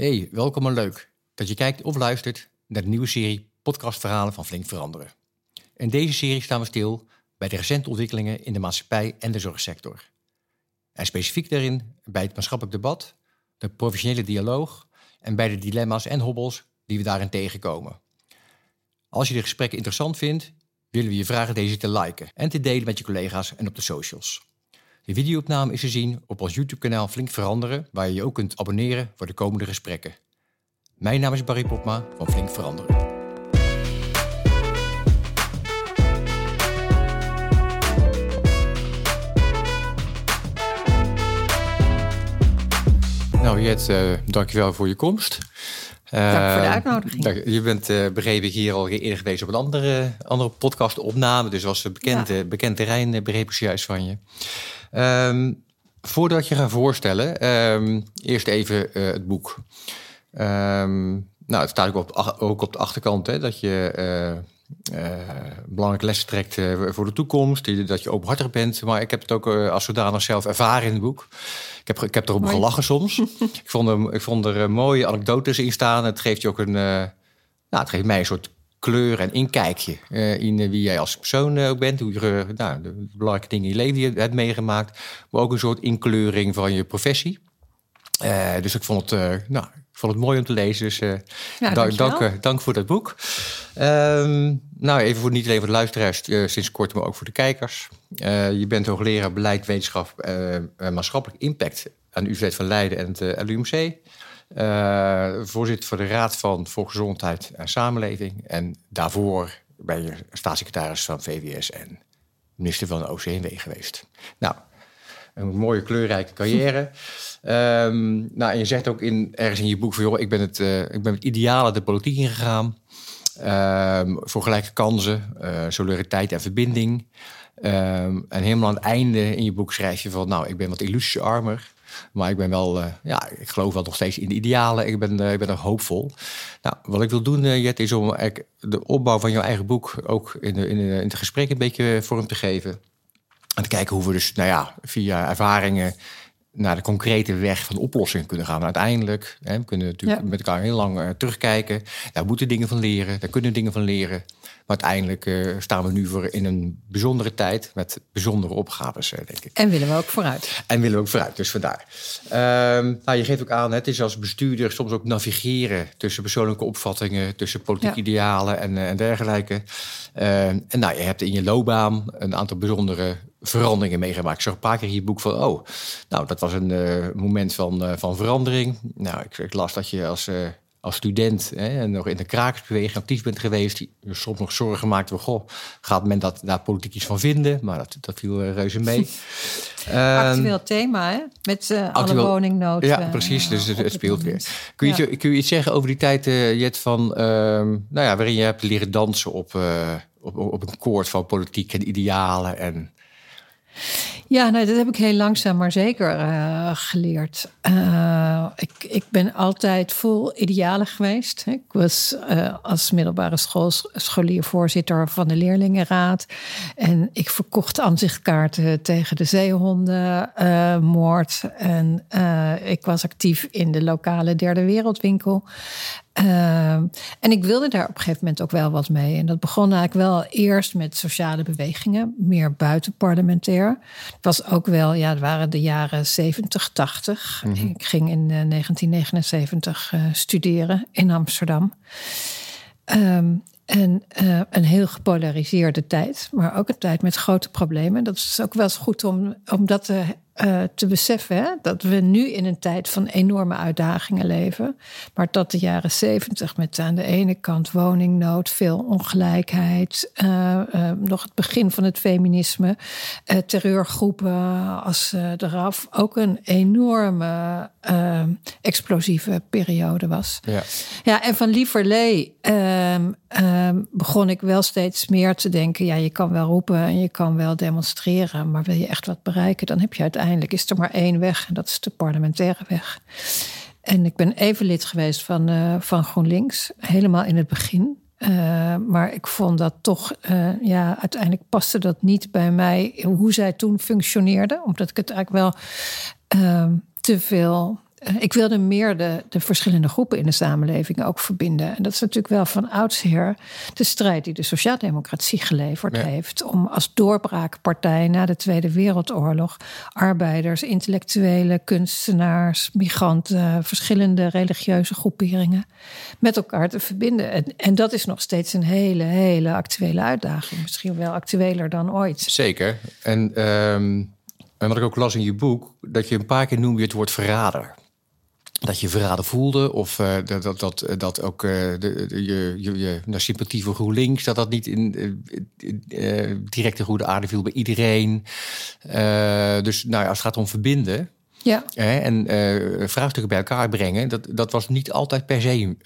Hey, welkom en leuk dat je kijkt of luistert naar de nieuwe serie podcastverhalen van Flink Veranderen. In deze serie staan we stil bij de recente ontwikkelingen in de maatschappij en de zorgsector. En specifiek daarin bij het maatschappelijk debat, de professionele dialoog en bij de dilemma's en hobbels die we daarin tegenkomen. Als je de gesprekken interessant vindt, willen we je vragen deze te liken en te delen met je collega's en op de socials. De videoopname is te zien op ons YouTube-kanaal Flink Veranderen, waar je je ook kunt abonneren voor de komende gesprekken. Mijn naam is Barry Popma van Flink Veranderen. Nou Jet, uh, dankjewel voor je komst. Dank voor de uitnodiging. je bent uh, begrepen hier al eerder geweest op een andere, andere podcast-opname. Dus was een bekend, ja. bekend terrein, begreep ik juist van je. Um, voordat je gaat voorstellen, um, eerst even uh, het boek. Um, nou, het staat ook op, ook op de achterkant hè, dat je belangrijke lessen trekt voor de toekomst. Dat je openhartig bent. Maar ik heb het ook als zodanig zelf ervaren in het boek. Ik heb, ik heb erop Mooi. gelachen soms. ik, vond er, ik vond er mooie anekdotes in staan. Het geeft je ook een. nou, het geeft mij een soort kleur en inkijkje uh, in wie jij als persoon uh, ook bent. Hoe je nou, de belangrijke dingen in je leven die je hebt meegemaakt. Maar ook een soort inkleuring van je professie. dus ik vond, het, nou, vond het mooi om te lezen. Dus ja, dank, dank, dank, voor dat boek. Um, nou, even voor niet alleen voor de luisteraars, sinds kort, maar ook voor de kijkers. je bent hoogleraar beleid, wetenschap en maatschappelijk impact aan de Universiteit van Leiden en het LUMC. Uh, voorzitter voor de Raad van Volksgezondheid en Samenleving. En daarvoor ben je staatssecretaris van VWS en minister van de OCMW geweest. Nou, een mooie kleurrijke carrière. um, nou, en je zegt ook in, ergens in je boek van... joh, ik ben het, uh, ik ben het ideale de politiek ingegaan. Um, voor gelijke kansen, uh, solidariteit en verbinding. Um, en helemaal aan het einde in je boek schrijf je van... nou, ik ben wat illusiarmer. Maar ik ben wel, uh, ja, ik geloof wel nog steeds in de idealen. Ik ben, uh, ik ben nog hoopvol. Nou, wat ik wil doen, uh, Jet, is om de opbouw van jouw eigen boek ook in, de, in, de, in het gesprek een beetje vorm te geven. En te kijken hoe we dus, nou ja, via ervaringen naar de concrete weg van oplossingen kunnen gaan. uiteindelijk, hè, we kunnen natuurlijk ja. met elkaar heel lang uh, terugkijken. Daar moeten dingen van leren, daar kunnen dingen van leren. Maar uiteindelijk uh, staan we nu voor in een bijzondere tijd met bijzondere opgaves, uh, denk ik. En willen we ook vooruit. En willen we ook vooruit, dus vandaar. Uh, nou, je geeft ook aan, het is als bestuurder soms ook navigeren tussen persoonlijke opvattingen, tussen politieke ja. idealen en, en dergelijke. Ehm, en nou, je hebt in je loopbaan een aantal bijzondere veranderingen meegemaakt. Ik zag een paar keer in je boek van, oh, nou, dat was een uh, moment van, uh, van verandering. Nou, ik, ik, las dat je als, uh, als student hè, nog in de krakersbeweging actief bent geweest. Je soms nog zorgen maakte van, goh, gaat men dat, daar politiek iets van vinden? Maar dat, dat viel reuze mee. actueel thema, hè? Met alle woningnood. Ja, precies, dus het, het speelt weer. Kun je, ja. kun je iets zeggen over die tijd, Jet, van, nou ja, waarin je hebt leren dansen op, op, op een koord van politiek en idealen en... Ja, nou, dat heb ik heel langzaam maar zeker uh, geleerd. Uh, ik, ik ben altijd vol idealen geweest. Ik was uh, als middelbare school, scholier voorzitter van de leerlingenraad. En ik verkocht aanzichtkaarten tegen de zeehondenmoord. en ik was actief in de lokale derde wereldwinkel. Uh, en ik wilde daar op een gegeven moment ook wel wat mee. En dat begon eigenlijk wel eerst met sociale bewegingen, meer buitenparlementair. Het was ook wel, ja, het waren de jaren 70, 80. Mm -hmm. Ik ging in uh, 1979 uh, studeren in Amsterdam. Um, en uh, een heel gepolariseerde tijd, maar ook een tijd met grote problemen. Dat is ook wel eens goed om, om dat te uh, te beseffen hè? dat we nu in een tijd van enorme uitdagingen leven. Maar dat de jaren zeventig met aan de ene kant woningnood, veel ongelijkheid, uh, uh, nog het begin van het feminisme, terreurgroepen als eraf, ook een enorme explosieve periode was. Ja, ja en van lieverlee um, um, begon ik wel steeds meer te denken: ja, je kan wel roepen en je kan wel demonstreren, maar wil je echt wat bereiken, dan heb je uiteindelijk uiteindelijk is er maar één weg en dat is de parlementaire weg. En ik ben even lid geweest van, uh, van GroenLinks, helemaal in het begin. Uh, maar ik vond dat toch, uh, ja, uiteindelijk paste dat niet bij mij hoe zij toen functioneerde. Omdat ik het eigenlijk wel te veel eh, ik wilde meer de, de verschillende groepen in de samenleving ook verbinden. En dat is natuurlijk wel van oudsher de strijd die de sociaaldemocratie geleverd heeft. Om als doorbraakpartij na de Tweede Wereldoorlog arbeiders, intellectuelen, kunstenaars, migranten, verschillende religieuze groeperingen met elkaar te verbinden. En, en dat is nog steeds een hele, hele actuele uitdaging. Misschien wel actueler dan ooit. Zeker. En. Ehm, en wat ik ook las in je boek, dat je een paar keer noemde het woord verrader. Dat je verraden voelde, of uh, dat, dat, dat, dat ook uh, de, de, je, je, je nou, sympathie voor GroenLinks, dat dat niet in uh, directe goede aarde viel bij iedereen. dus nou ja, als het gaat om verbinden ja. en vraagstukken bij elkaar brengen, dat, dat was niet altijd per se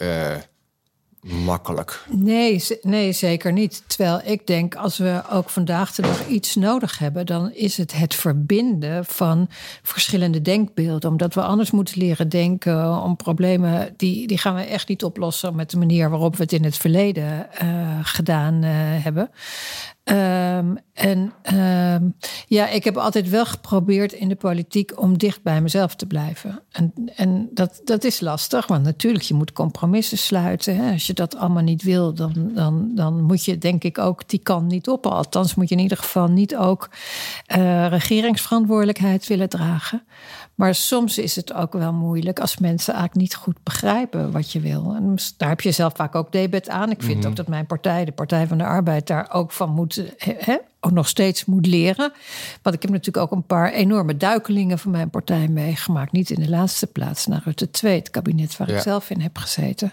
makkelijk. Nee, nee, zeker niet. Terwijl ik denk, als we ook vandaag de dag iets nodig hebben, dan is het het verbinden van verschillende denkbeelden. Omdat we anders moeten leren denken om problemen, die, die gaan we echt niet oplossen met de manier waarop we het in het verleden uh, gedaan uh, hebben. Um, en um, ja, ik heb altijd wel geprobeerd in de politiek om dicht bij mezelf te blijven. En, en dat, dat is lastig, want natuurlijk, je moet compromissen sluiten. Hè. Als je dat allemaal niet wil, dan, dan, dan moet je denk ik ook die kant niet op. Althans, moet je in ieder geval niet ook uh, regeringsverantwoordelijkheid willen dragen. Maar soms is het ook wel moeilijk als mensen eigenlijk niet goed begrijpen wat je wil. En daar heb je zelf vaak ook debet aan. Ik vind mhm. ook dat mijn partij, de Partij van de Arbeid, daar ook van moet, ook nog steeds moet leren. Want ik heb natuurlijk ook een paar enorme duikelingen van mijn partij meegemaakt. Niet in de laatste plaats naar Rutte 2, het kabinet waar ik zelf in heb gezeten.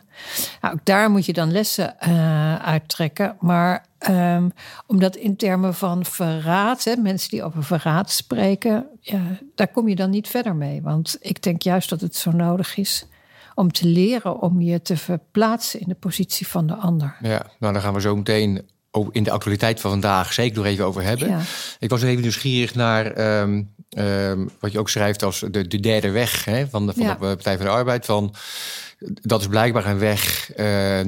Nou, ook daar moet je dan lessen uh, uittrekken. Maar Um, omdat in termen van verraad, hè, mensen die over verraad spreken, ja, daar kom je dan niet verder mee. Want ik denk juist dat het zo nodig is om te leren om je te verplaatsen in de positie van de ander. Ja, nou dan gaan we zo meteen in de actualiteit van vandaag zeker nog even over hebben. Ik was even nieuwsgierig naar um, um, wat je ook schrijft als de, de derde weg hè, van, de, van de Partij van de Arbeid. Van, dat is blijkbaar een weg uh,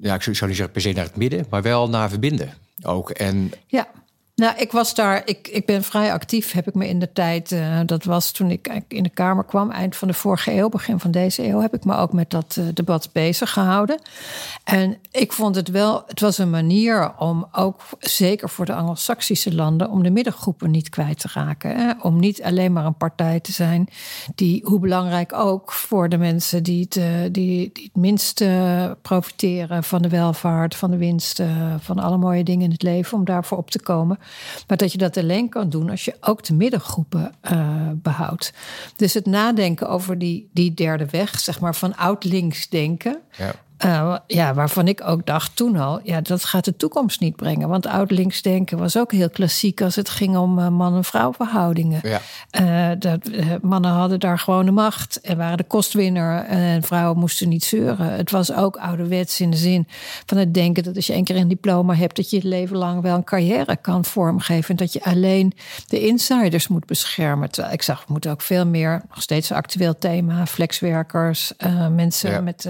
ja, ik zou niet zeggen per se naar het midden, maar wel naar verbinden ook. En ja. Nou, ik was daar, ik, ik ben vrij actief, heb ik me in de tijd, uh, dat was toen ik in de Kamer kwam, eind van de vorige eeuw, begin van deze eeuw, heb ik me ook met dat uh, debat bezig gehouden. En ik vond het wel, het was een manier om ook, zeker voor de Anglo-Saxische landen, om de middengroepen niet kwijt te raken. Hè? Om niet alleen maar een partij te zijn die, hoe belangrijk ook, voor de mensen die het, uh, die, die het minst profiteren van de welvaart, van de winst, van alle mooie dingen in het leven, om daarvoor op te komen. Maar dat je dat alleen kan doen als je ook de middengroepen uh, behoudt. Dus het nadenken over die, die derde weg, zeg maar van oud-links denken. Ja. Uh, ja, waarvan ik ook dacht toen al, ja, dat gaat de toekomst niet brengen. Want oud-links denken was ook heel klassiek als het ging om uh, man-en-vrouw verhoudingen. Ja. Uh, dat, mannen hadden daar gewoon de macht en waren de kostwinner en vrouwen moesten niet zeuren. Het was ook ouderwets in de zin van het denken dat als je één keer een diploma hebt, dat je het leven lang wel een carrière kan vormgeven. En dat je alleen de insiders moet beschermen. Terwijl ik zag, we moeten ook veel meer, nog steeds een actueel thema, flexwerkers, mensen ja. met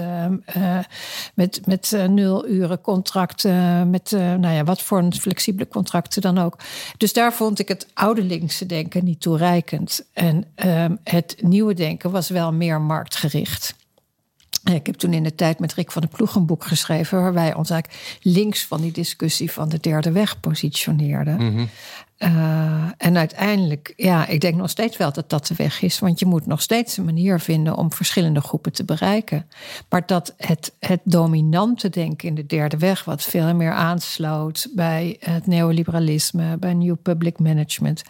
met, met uh, nul uren contracten, met uh, nou ja, wat voor een flexibele contracten dan ook. Dus daar vond ik het oude linkse denken niet toereikend. En um, het nieuwe denken was wel meer marktgericht. Ik heb toen in de tijd met Rick van de Ploeg een boek geschreven... waar wij ons eigenlijk links van die discussie van de derde weg positioneerden. -hmm. Uh, en uiteindelijk, ja, ik denk nog steeds wel dat dat de weg is. Want je moet nog steeds een manier vinden om verschillende groepen te bereiken. Maar dat het, het dominante denken in de derde weg, wat veel meer aansloot bij het neoliberalisme, bij New Public Management,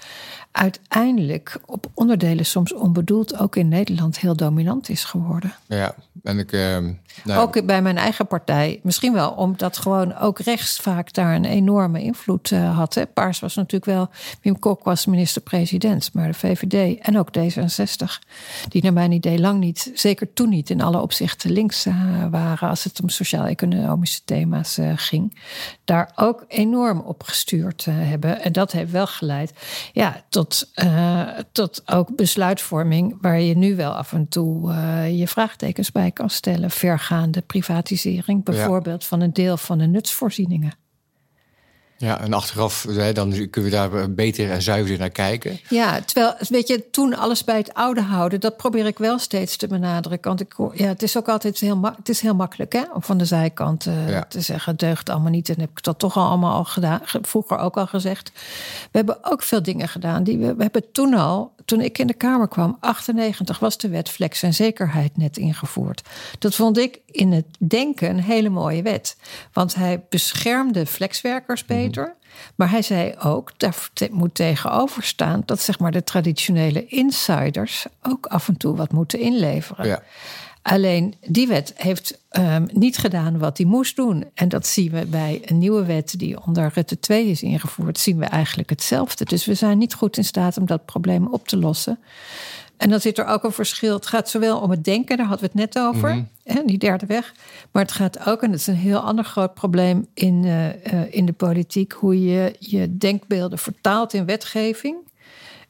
uiteindelijk op onderdelen soms onbedoeld ook in Nederland heel dominant is geworden. Ja, en ik. Uh, nou... Ook bij mijn eigen partij. Misschien wel omdat gewoon ook rechts vaak daar een enorme invloed uh, had. Hè. Paars was natuurlijk wel. Wim Kok was minister-president, maar de VVD en ook D66, die naar mijn idee lang niet, zeker toen niet, in alle opzichten links uh, waren als het om sociaal-economische thema's ging, daar ook enorm op gestuurd hebben. En dat heeft wel geleid ja, tot, tot ook besluitvorming waar je nu wel af en toe je vraagtekens bij kan stellen. Vergaande privatisering, bijvoorbeeld van een deel van de nutsvoorzieningen. Ja, en achteraf hè, dan kunnen we daar beter en zuiverder naar kijken. Ja, terwijl, weet je, toen alles bij het oude houden, dat probeer ik wel steeds te benadrukken. Want ik, ja, het is ook altijd heel, het is heel makkelijk hè, om van de zijkant uh, te zeggen: deugt allemaal niet. En heb ik dat toch al allemaal al gedaan, vroeger ook al gezegd. We hebben ook veel dingen gedaan die we, we hebben toen al, toen ik in de Kamer kwam, 98 was de wet flex en zekerheid net ingevoerd. Dat vond ik in het denken een hele mooie wet. Want hij beschermde flexwerkers beter. Maar hij zei ook, daar moet tegenover staan dat zeg maar, de traditionele insiders ook af en toe wat moeten inleveren. Ja. Alleen die wet heeft um, niet gedaan wat hij moest doen. En dat zien we bij een nieuwe wet die onder Rutte 2 is ingevoerd, zien we eigenlijk hetzelfde. Dus we zijn niet goed in staat om dat probleem op te lossen. En dan zit er ook een verschil. Het gaat zowel om het denken, daar hadden we het net over, mm hè, die derde weg. Maar het gaat ook, en dat is een heel ander groot probleem in, uh, uh, in de politiek, hoe je je denkbeelden vertaalt in wetgeving.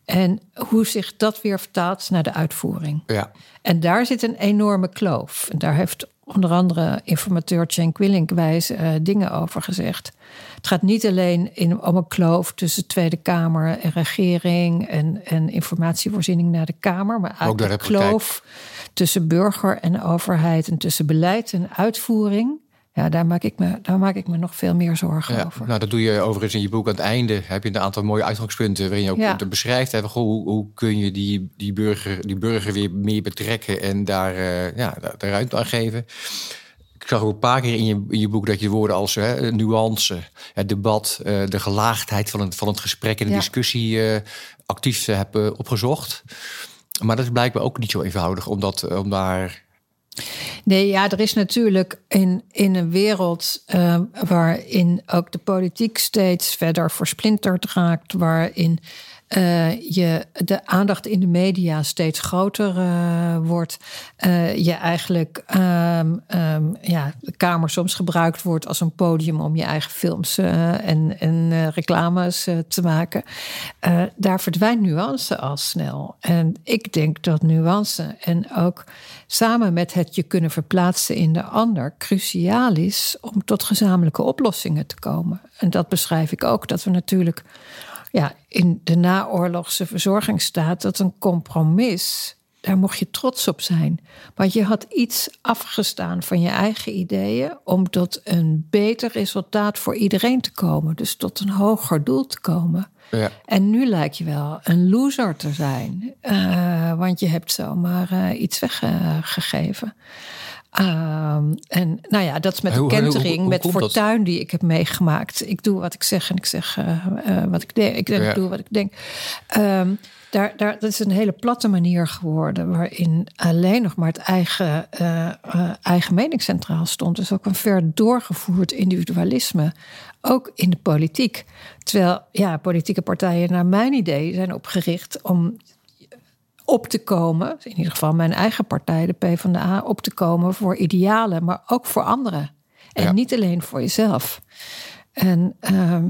En hoe zich dat weer vertaalt naar de uitvoering. Ja. En daar zit een enorme kloof. En daar heeft onder andere informateur Cenk Willink wijze uh, dingen over gezegd. Het gaat niet alleen in, om een kloof tussen Tweede Kamer en regering en, en informatievoorziening naar de Kamer, maar ook de kloof tussen burger en overheid en tussen beleid en uitvoering. Ja, daar maak ik me, daar maak ik me nog veel meer zorgen ja, over. Nou, dat doe je overigens in je boek aan het einde. Heb je een aantal mooie uitgangspunten waarin je ook ja. beschrijft. Hè, hoe, hoe kun je die, die, burger, die burger weer meer betrekken en daar, uh, ja, daar ruimte aan geven. Ik zag ook een paar keer in je, in je boek dat je woorden als hè, nuance, het debat, uh, de gelaagdheid van het, van het gesprek en de discussie uh, actief hebt opgezocht. Maar dat is blijkbaar ook niet zo eenvoudig om, dat, om daar Nee, ja, er is natuurlijk in, in een wereld uh, waarin ook de politiek steeds verder versplinterd raakt, waarin uh, je de aandacht in de media steeds groter uh, wordt. Uh, je eigenlijk um, um, ja, de Kamer soms gebruikt wordt als een podium om je eigen films en, en reclames te maken. daar verdwijnt nuance al snel. En ik denk dat nuance en ook samen met het je kunnen verplaatsen in de ander cruciaal is om tot gezamenlijke oplossingen te komen. En dat beschrijf ik ook, dat we natuurlijk ja, in de naoorlogse verzorgingsstaat dat een compromis. Daar mocht je trots op zijn. Want je had iets afgestaan van je eigen ideeën om tot een beter resultaat voor iedereen te komen. Dus tot een hoger doel te komen. Ja. En nu lijkt je wel een loser te zijn. Uh, want je hebt zomaar uh, iets weggegeven. Um, en nou ja, dat is met de kentering, met fortuin die ik heb meegemaakt. Ik doe wat ik zeg en ik zeg uh, uh, wat ik denk. Ik, ja. doe wat ik denk. Um, daar, daar, dat is een hele platte manier geworden, waarin alleen nog maar het eigen, uh, eigen mening centraal stond. Dus ook een ver doorgevoerd individualisme, ook in de politiek. Terwijl ja, politieke partijen, naar mijn idee, zijn opgericht om op te komen, in ieder geval mijn eigen partij, de PvdA, op te komen voor idealen, maar ook voor anderen. En niet alleen voor jezelf. En uh,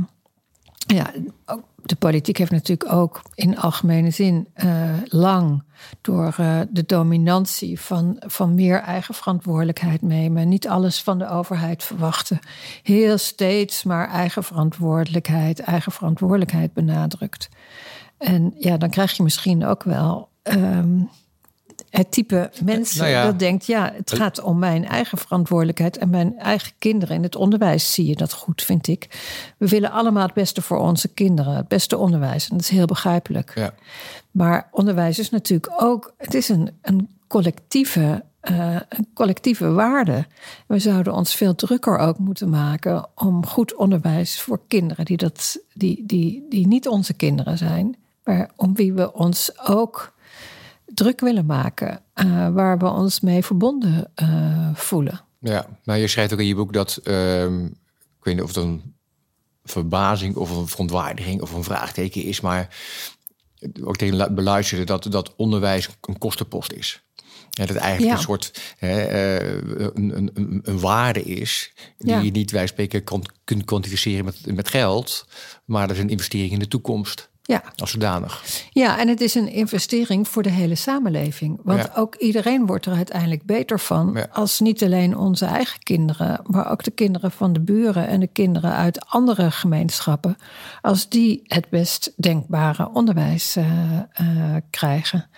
ja, de politiek heeft natuurlijk ook in algemene zin uh, lang door uh, de dominantie van, van meer eigen verantwoordelijkheid nemen. Niet alles van de overheid verwachten. Heel steeds maar eigen verantwoordelijkheid, eigen verantwoordelijkheid benadrukt. En ja, dan krijg je misschien ook wel um, het type mensen nou dat denkt, ja, het gaat om mijn eigen verantwoordelijkheid en mijn eigen kinderen. In het onderwijs zie je dat goed, vind ik. We willen allemaal het beste voor onze kinderen, het beste onderwijs. En dat is heel begrijpelijk. Ja. Maar onderwijs is natuurlijk ook, het is een, een collectieve uh, een collectieve waarde. We zouden ons veel drukker ook moeten maken om goed onderwijs voor kinderen die, dat, die, die, die niet onze kinderen zijn, maar om wie we ons ook druk willen maken, uh, waar we ons mee verbonden uh, voelen. Ja, maar je schrijft ook in je boek dat, uh, ik weet niet of het een verbazing of een verontwaardiging of een vraagteken is, maar ook tegen beluisteren dat, dat onderwijs een kostenpost is. Ja, dat eigenlijk een soort hè, een, een, een, waarde is die je niet wij spreken kunt kwantificeren met, met geld, maar dat is een investering in de toekomst. Ja. Als zodanig. Ja, en het is een investering voor de hele samenleving. Want Ja. ook iedereen wordt er uiteindelijk beter van. Ja. Als niet alleen onze eigen kinderen, maar ook de kinderen van de buren en de kinderen uit andere gemeenschappen. Als die het best denkbare onderwijs eh, eh, krijgen.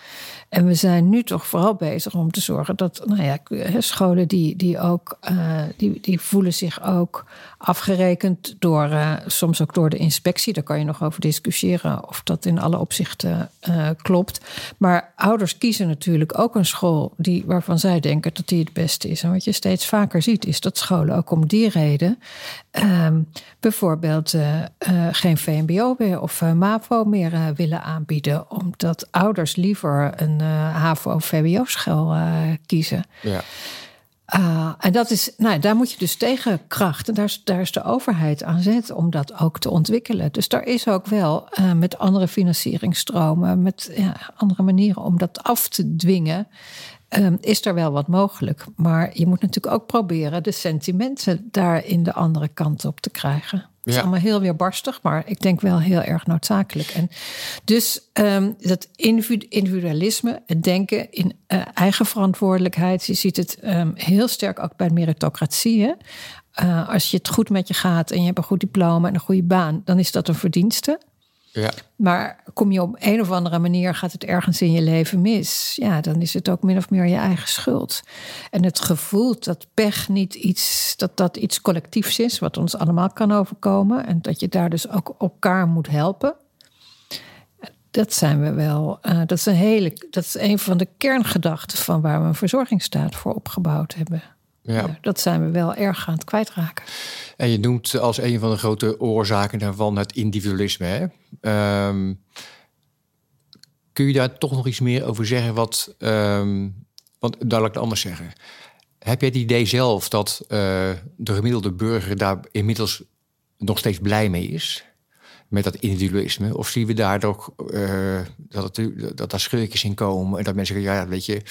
En we zijn nu toch vooral bezig om te zorgen dat nou ja, scholen die, die ook eh, die, die voelen zich ook afgerekend door eh, soms ook door de inspectie. Daar kan je nog over discussiëren of dat in alle opzichten eh, klopt. Maar ouders kiezen natuurlijk ook een school die, waarvan zij denken dat die het beste is. En wat je steeds vaker ziet, is dat scholen ook om die reden ehm, bijvoorbeeld eh, eh, geen VMBO meer of eh, MAVO meer willen aanbieden. Omdat ouders liever een HAVO-VWO-school kiezen. Ja. Ah, en dat is, nou, daar moet je dus tegenkracht. En daar is, daar is de overheid aan zet om dat ook te ontwikkelen. Dus daar is ook wel met andere financieringstromen, met ja, andere manieren om dat af te dwingen, ehm, is er wel wat mogelijk. Maar je moet natuurlijk ook proberen de sentimenten daar in de andere kant op te krijgen. Het is allemaal heel weerbarstig, maar ik denk wel heel erg noodzakelijk. En dus ehm, dat individu- individualisme, het denken in eh, eigen verantwoordelijkheid. Je ziet het ehm, heel sterk ook bij meritocratie. Hè? Eh, als je het goed met je gaat en je hebt een goed diploma en een goede baan, dan is dat een verdienste. Ja. Maar kom je op een of andere manier, gaat het ergens in je leven mis, ja, dan is het ook min of meer je eigen schuld. En het gevoel dat pech niet iets, dat dat iets collectiefs is, wat ons allemaal kan overkomen, en dat je daar dus ook elkaar moet helpen. Dat zijn we wel. eh, dat, is een hele, dat is een van de kerngedachten van waar we een verzorgingsstaat voor opgebouwd hebben. Ja. Dat zijn we wel erg aan het kwijtraken. En je noemt als een van de grote oorzaken daarvan het individualisme. Hè? Ehm, kun je daar toch nog iets meer over zeggen? Wat, ehm, want daar laat ik het anders zeggen. Heb jij het idee zelf dat eh, de gemiddelde burger daar inmiddels nog steeds blij mee is? Met dat individualisme? Of zien we daar toch eh, dat, het, dat daar scheurtjes in komen? En dat mensen zeggen, ja, weet je,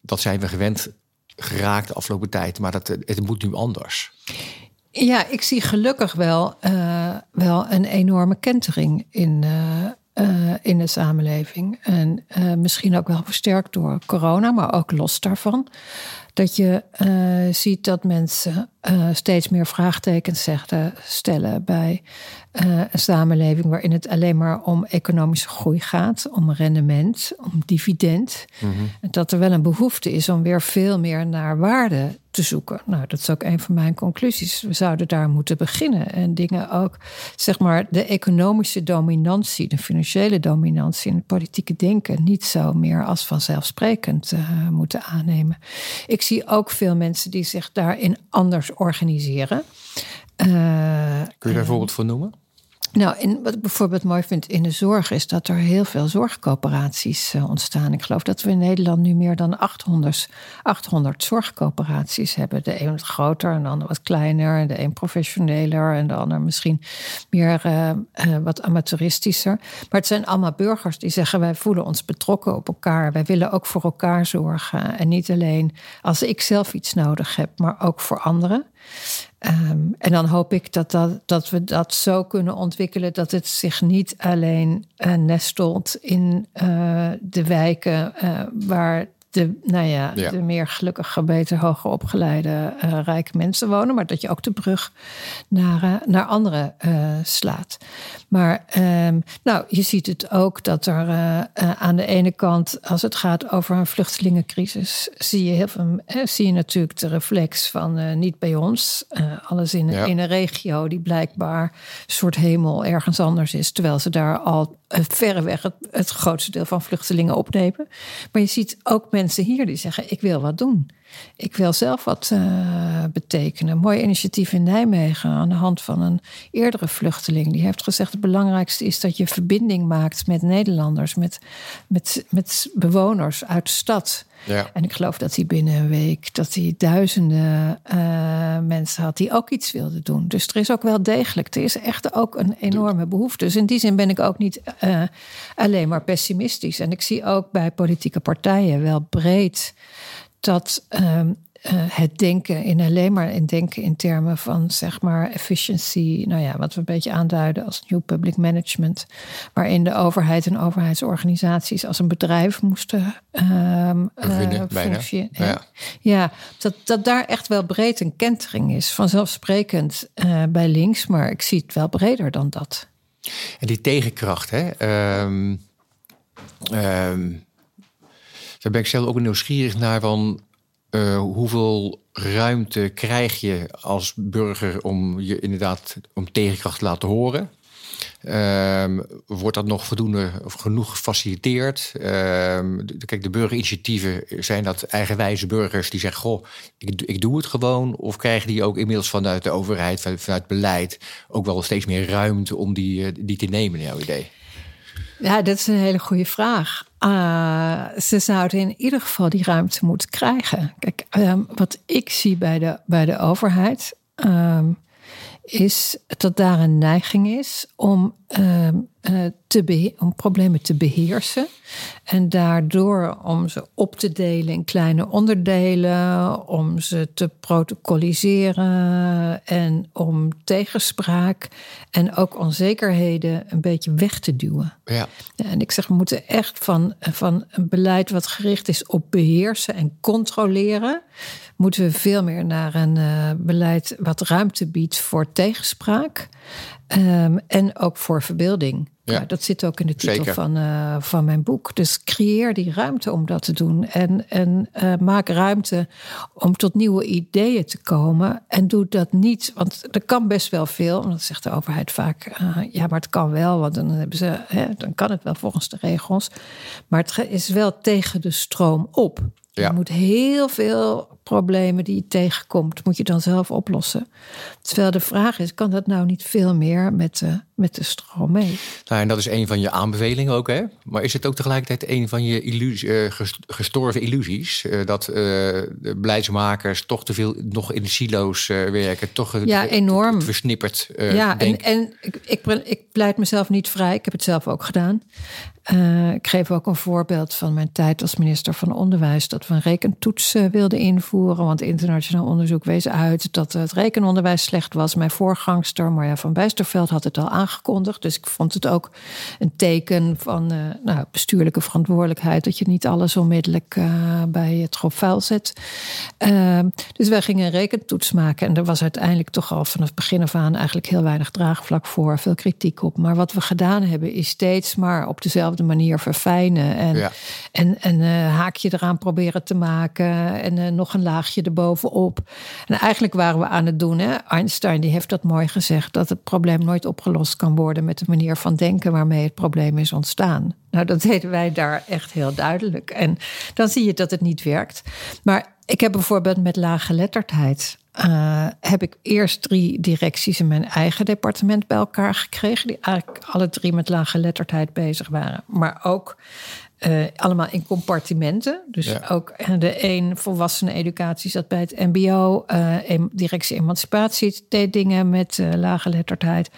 dat zijn we gewend geraakt de afgelopen tijd. Maar dat, het moet nu anders. Ja, ik zie gelukkig wel, eh, wel een enorme kentering in, eh, eh, in de samenleving. En misschien ook wel versterkt door corona, maar ook los daarvan. Dat je ziet dat mensen eh, steeds meer vraagtekens stellen bij eh, een samenleving waarin het alleen maar om economische groei gaat, om rendement, om dividend. En dat er wel een behoefte is om weer veel meer naar waarde te zoeken. Nou, dat is ook een van mijn conclusies. We zouden daar moeten beginnen en dingen ook, zeg maar, de economische dominantie, de financiële dominantie in het politieke denken niet zo meer als vanzelfsprekend eh, moeten aannemen. Ik zie ook veel mensen die zich daarin anders organiseren. Eh, Kun je daar een voorbeeld van noemen? Nou, in, wat ik bijvoorbeeld mooi vind in de zorg is dat er heel veel zorgcoöperaties eh, ontstaan. Ik geloof dat we in Nederland nu meer dan 800, 800 zorgcoöperaties hebben. De een wat groter en de ander wat kleiner. De een professioneler en de ander misschien meer eh, eh, wat amateuristischer. Maar het zijn allemaal burgers die zeggen wij voelen ons betrokken op elkaar. Wij willen ook voor elkaar zorgen. En niet alleen als ik zelf iets nodig heb, maar ook voor anderen. Ehm, en dan hoop ik dat, dat, dat we dat zo kunnen ontwikkelen dat het zich niet alleen eh, nestelt in eh, de wijken eh, waar de, nou ja, Ja. de meer gelukkige, beter hoger opgeleide eh, rijke mensen wonen, maar dat je ook de brug naar, eh, naar anderen eh, slaat. Maar ehm, nou, je ziet het ook dat er aan de ene kant, als het gaat over een vluchtelingencrisis, zie je heel veel, eh, zie je natuurlijk de reflex van niet bij ons. Alles in, Ja. in een regio die blijkbaar een soort hemel ergens anders is, terwijl ze daar al verreweg het, het grootste deel van vluchtelingen opnemen. Maar je ziet ook mensen hier die zeggen: Ik wil wat doen. Ik wil zelf wat eh, betekenen. Een mooi initiatief in Nijmegen aan de hand van een eerdere vluchteling. Die heeft gezegd: het belangrijkste is dat je verbinding maakt met Nederlanders, met, met, met bewoners uit de stad. Ja. En ik geloof dat hij binnen een week dat hij duizenden eh, mensen had die ook iets wilden doen. Dus er is ook wel degelijk, er is echt ook een enorme behoefte. Dus in die zin ben ik ook niet eh, alleen maar pessimistisch. En ik zie ook bij politieke partijen wel breed dat ehm, eh, het denken in alleen maar in denken in termen van zeg maar efficiency, nou ja, wat we een beetje aanduiden als new public management, waarin de overheid en overheidsorganisaties als een bedrijf moesten um, functioneren. Ja, ja dat, dat daar echt wel breed een kentering is. Vanzelfsprekend uh, bij links, maar ik zie het wel breder dan dat. En die tegenkracht, hè? Um, um, daar ben ik zelf ook nieuwsgierig naar van uh, hoeveel ruimte krijg je als burger om je inderdaad om tegenkracht te laten horen? Um, wordt dat nog voldoende of genoeg gefaciliteerd? Um, kijk, de burgerinitiatieven zijn dat eigenwijze burgers die zeggen: Goh, ik, ik doe het gewoon. Of krijgen die ook inmiddels vanuit de overheid, vanuit beleid, ook wel steeds meer ruimte om die, eh, die te nemen, in jouw idee? Ja, dat is een hele goede vraag. Uh, ze zouden in ieder geval die ruimte moeten krijgen. Kijk, um, wat ik zie bij de, bij de overheid. Um, is dat daar een neiging is om, uh, te om problemen te beheersen. En daardoor om ze op te delen in kleine onderdelen, om ze te protocoliseren en om tegenspraak en ook onzekerheden een beetje weg te duwen. Ja. En ik zeg, we moeten echt van, van een beleid wat gericht is op beheersen en controleren moeten we veel meer naar een uh, beleid wat ruimte biedt voor tegenspraak. Um, en ook voor verbeelding. Ja, dat zit ook in de titel van, uh, van mijn boek. Dus creëer die ruimte om dat te doen. En, en uh, maak ruimte om tot nieuwe ideeën te komen. En doe dat niet, want er kan best wel veel. Dat zegt de overheid vaak. Uh, ja, maar het kan wel, want dan, hebben ze, hè, dan kan het wel volgens de regels. Maar het is wel tegen de stroom op. Je moet heel veel problemen die je tegenkomt, moet je dan zelf oplossen. Terwijl de vraag is, kan dat nou niet veel meer met de, met de stroom mee? Nou, en dat is een van je aanbevelingen ook, hè? Maar is het ook tegelijkertijd een van je illusie, uh, gestorven illusies? Uh, dat uh, de beleidsmakers toch te veel nog in de silo's werken, toch ja, enorm. versnipperd Ja, en, en ik, ik, ik pleit mezelf niet vrij. Ik heb het zelf ook gedaan. Ik geef ook een voorbeeld van mijn tijd als minister van Onderwijs. Dat we een rekentoets wilden invoeren. Want internationaal onderzoek wees uit dat het rekenonderwijs slecht was. Mijn voorgangster Marja van Bijsterveld had het al aangekondigd. Dus ik vond het ook een teken van uh, nou, bestuurlijke verantwoordelijkheid. Dat je niet alles onmiddellijk bij het grof vuil zet. Ehm, dus wij gingen een rekentoets maken. En er was uiteindelijk toch al vanaf het begin af aan eigenlijk heel weinig draagvlak voor. Veel kritiek op. Maar wat we gedaan hebben is steeds maar op dezelfde manier verfijnen. En, en, en uh, haakje eraan proberen te maken. En nog een laagje erbovenop. En eigenlijk waren we aan het doen. Hè? Einstein die heeft dat mooi gezegd. Dat het probleem nooit opgelost kan worden met de manier van denken waarmee het probleem is ontstaan. Nou, dat deden wij daar echt heel duidelijk. En dan zie je dat het niet werkt. Maar ik heb bijvoorbeeld met laaggeletterdheid. Uh, heb ik eerst drie directies in mijn eigen departement bij elkaar gekregen. Die eigenlijk alle drie met laaggeletterdheid bezig waren. Maar ook uh, allemaal in compartimenten. Dus ook de een volwassene educatie zat bij het MBO. Uh, directie emancipatie deed dingen met uh, laaggeletterdheid.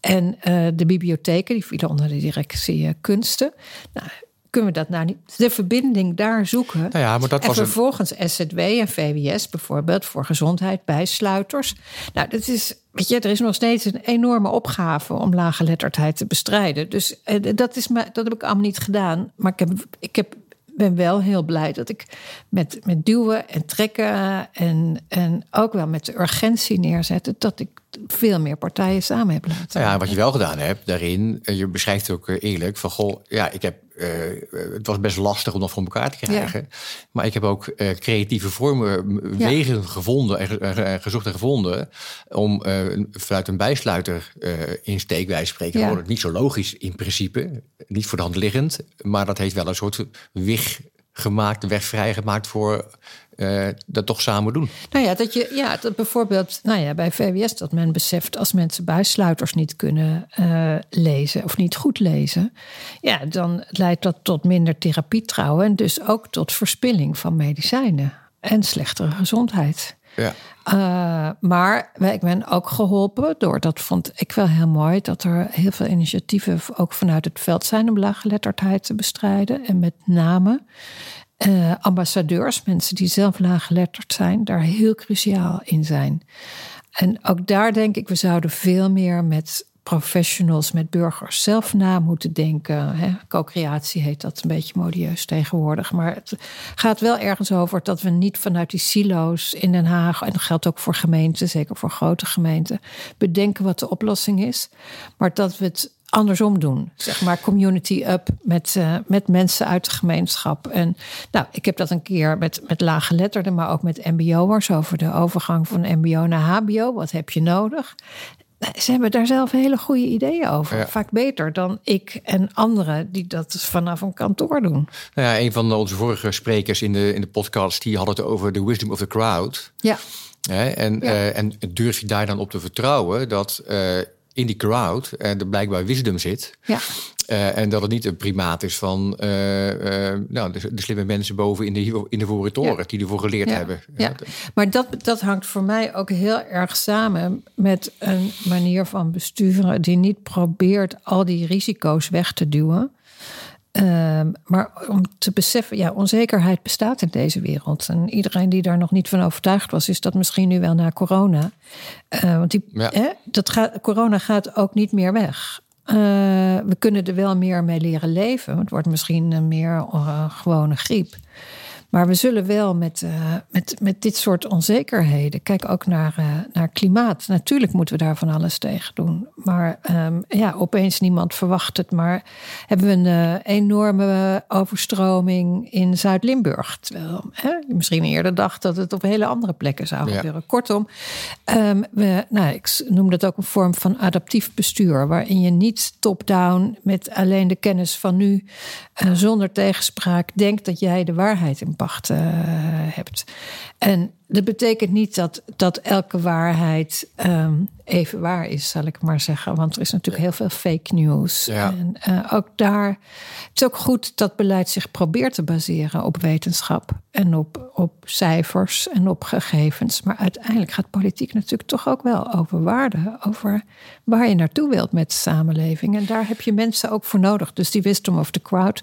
En de bibliotheken, die vielen onder de directie kunsten. Nou, kunnen we dat nou niet, de verbinding daar zoeken. Nou ja, maar dat en was vervolgens een... SZW en VWS bijvoorbeeld voor gezondheid, bijsluiters. Nou, dat is, weet je, er is nog steeds een enorme opgave om laaggeletterdheid te bestrijden. Dus eh, dat, is, dat heb ik allemaal niet gedaan. Maar ik heb, ik heb ben wel heel blij dat ik met, met duwen en trekken en, en ook wel met de urgentie neerzetten, dat ik veel meer partijen samen heb laten. Nou ja, wat je wel gedaan hebt daarin, eh, je beschrijft ook eh, eerlijk van goh, ja, ik heb, het was best lastig om dat voor elkaar te krijgen, maar ik heb ook uh, creatieve vormen, wegen gevonden en gezocht en gevonden om vanuit een bijsluiter in steekwijze spreken, ja. het niet zo logisch in principe, niet voor de hand liggend, maar dat heeft wel een soort wig gemaakt, weg vrijgemaakt voor uh, dat toch samen doen. Nou ja, dat je ja, dat bijvoorbeeld nou ja, bij VWS dat men beseft als mensen bijsluiters niet kunnen uh, lezen of niet goed lezen, ja, dan leidt dat tot minder therapietrouwen en dus ook tot verspilling van medicijnen en slechtere gezondheid. Ja. Uh, maar ik ben ook geholpen door, dat vond ik wel heel mooi, dat er heel veel initiatieven ook vanuit het veld zijn om laaggeletterdheid te bestrijden. En met name uh, ambassadeurs, mensen die zelf laaggeletterd zijn, daar heel cruciaal in zijn. En ook daar denk ik, we zouden veel meer met professionals, met burgers zelf na moeten denken. Co-creatie heet dat een beetje modieus tegenwoordig. Maar het gaat wel ergens over dat we niet vanuit die silo's in Den Haag, en dat geldt ook voor gemeenten, zeker voor grote gemeenten, bedenken wat de oplossing is. Maar dat we het andersom doen. Zeg maar community up met, uh, met mensen uit de gemeenschap. En nou, ik heb dat een keer met, met laaggeletterden, maar ook met mbo'ers over de overgang van mbo naar hbo. Wat heb je nodig? Ze hebben daar zelf hele goede ideeën over. Vaak beter dan ik en anderen die dat vanaf een kantoor doen. Nou ja, een van onze vorige sprekers in de, in de podcast... die had het over de wisdom of the crowd. Ja. en, ja. Uh, en durf je daar dan op te vertrouwen dat... Uh, in die crowd en er blijkbaar wisdom zit. Ja. Uh, en dat het niet een primaat is van uh, uh, nou, de, de, slimme mensen boven in de, in de voren toren ja. die ervoor geleerd ja. hebben. Ja. Maar dat, dat hangt voor mij ook heel erg samen met een manier van besturen die niet probeert al die risico's weg te duwen. Um, maar om te beseffen, ja, onzekerheid bestaat in deze wereld. En iedereen die daar nog niet van overtuigd was, is dat misschien nu wel na corona. Uh, want die, Ja. hè, dat gaat, corona gaat ook niet meer weg. Uh, we kunnen er wel meer mee leren leven. Het wordt misschien een meer uh, gewone griep. Maar we zullen wel met, uh, met, met dit soort onzekerheden. Kijk ook naar, uh, naar klimaat. Natuurlijk moeten we daar van alles tegen doen. Maar um, ja, opeens niemand verwacht het. Maar hebben we een uh, enorme overstroming in Zuid-Limburg. Terwijl hè, je misschien eerder dacht dat het op hele andere plekken zou gebeuren. Ja. Kortom, um, we, nou, ik noem dat ook een vorm van adaptief bestuur. Waarin je niet top-down met alleen de kennis van nu. zonder tegenspraak denkt dat jij de waarheid in pacht uh, hebt. En dat betekent niet dat, dat elke waarheid um, even waar is, zal ik maar zeggen. Want er is natuurlijk heel veel fake news. Ja. En uh, ook daar. Het is ook goed dat beleid zich probeert te baseren op wetenschap en op, op cijfers en op gegevens. Maar uiteindelijk gaat politiek natuurlijk toch ook wel over waarden. Over waar je naartoe wilt met de samenleving. En daar heb je mensen ook voor nodig. Dus die wisdom of the crowd.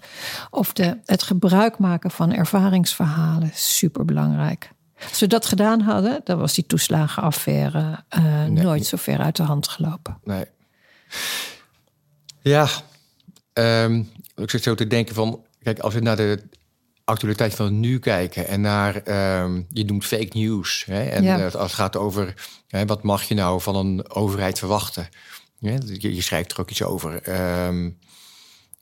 Of de, het gebruik maken van ervaringsverhalen is superbelangrijk. Als we dat gedaan hadden, dan was die toeslagenaffaire uh, nee. nooit zo ver uit de hand gelopen. Nee. Ja, um, ik zit zo te denken van, kijk, als we naar de actualiteit van nu kijken en naar, um, je noemt fake news. Hè, en ja. als het gaat over, hè, wat mag je nou van een overheid verwachten? Ja, je, je, schrijft er ook iets over. Um,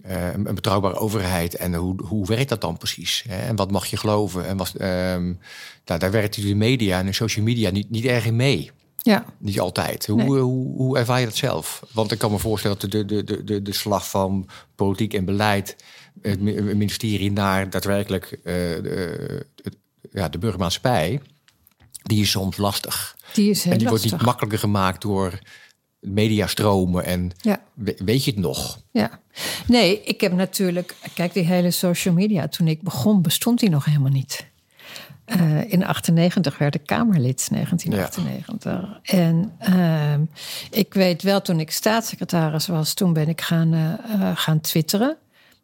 uh, een betrouwbare overheid en hoe, hoe werkt dat dan precies? Hè? En wat mag je geloven? En wat, um, nou, daar werkt de media en de social media niet, niet erg in mee. Ja. Niet altijd. Hoe, nee. hoe, hoe ervaar je dat zelf? Want ik kan me voorstellen dat de, de, de, de, de slag van politiek en beleid, het ministerie naar daadwerkelijk uh, de, de, ja, de burgermaatschappij, die is soms lastig. Die is heel en die lastig. wordt niet makkelijker gemaakt door mediastromen en ja. weet je het nog? Ja, nee, ik heb natuurlijk, kijk, die hele social media, toen ik begon, bestond die nog helemaal niet. Uh, in 98 werd ik Kamerlid, 1998. Ja. En uh, ik weet wel, toen ik staatssecretaris was, toen ben ik gaan, uh, gaan twitteren.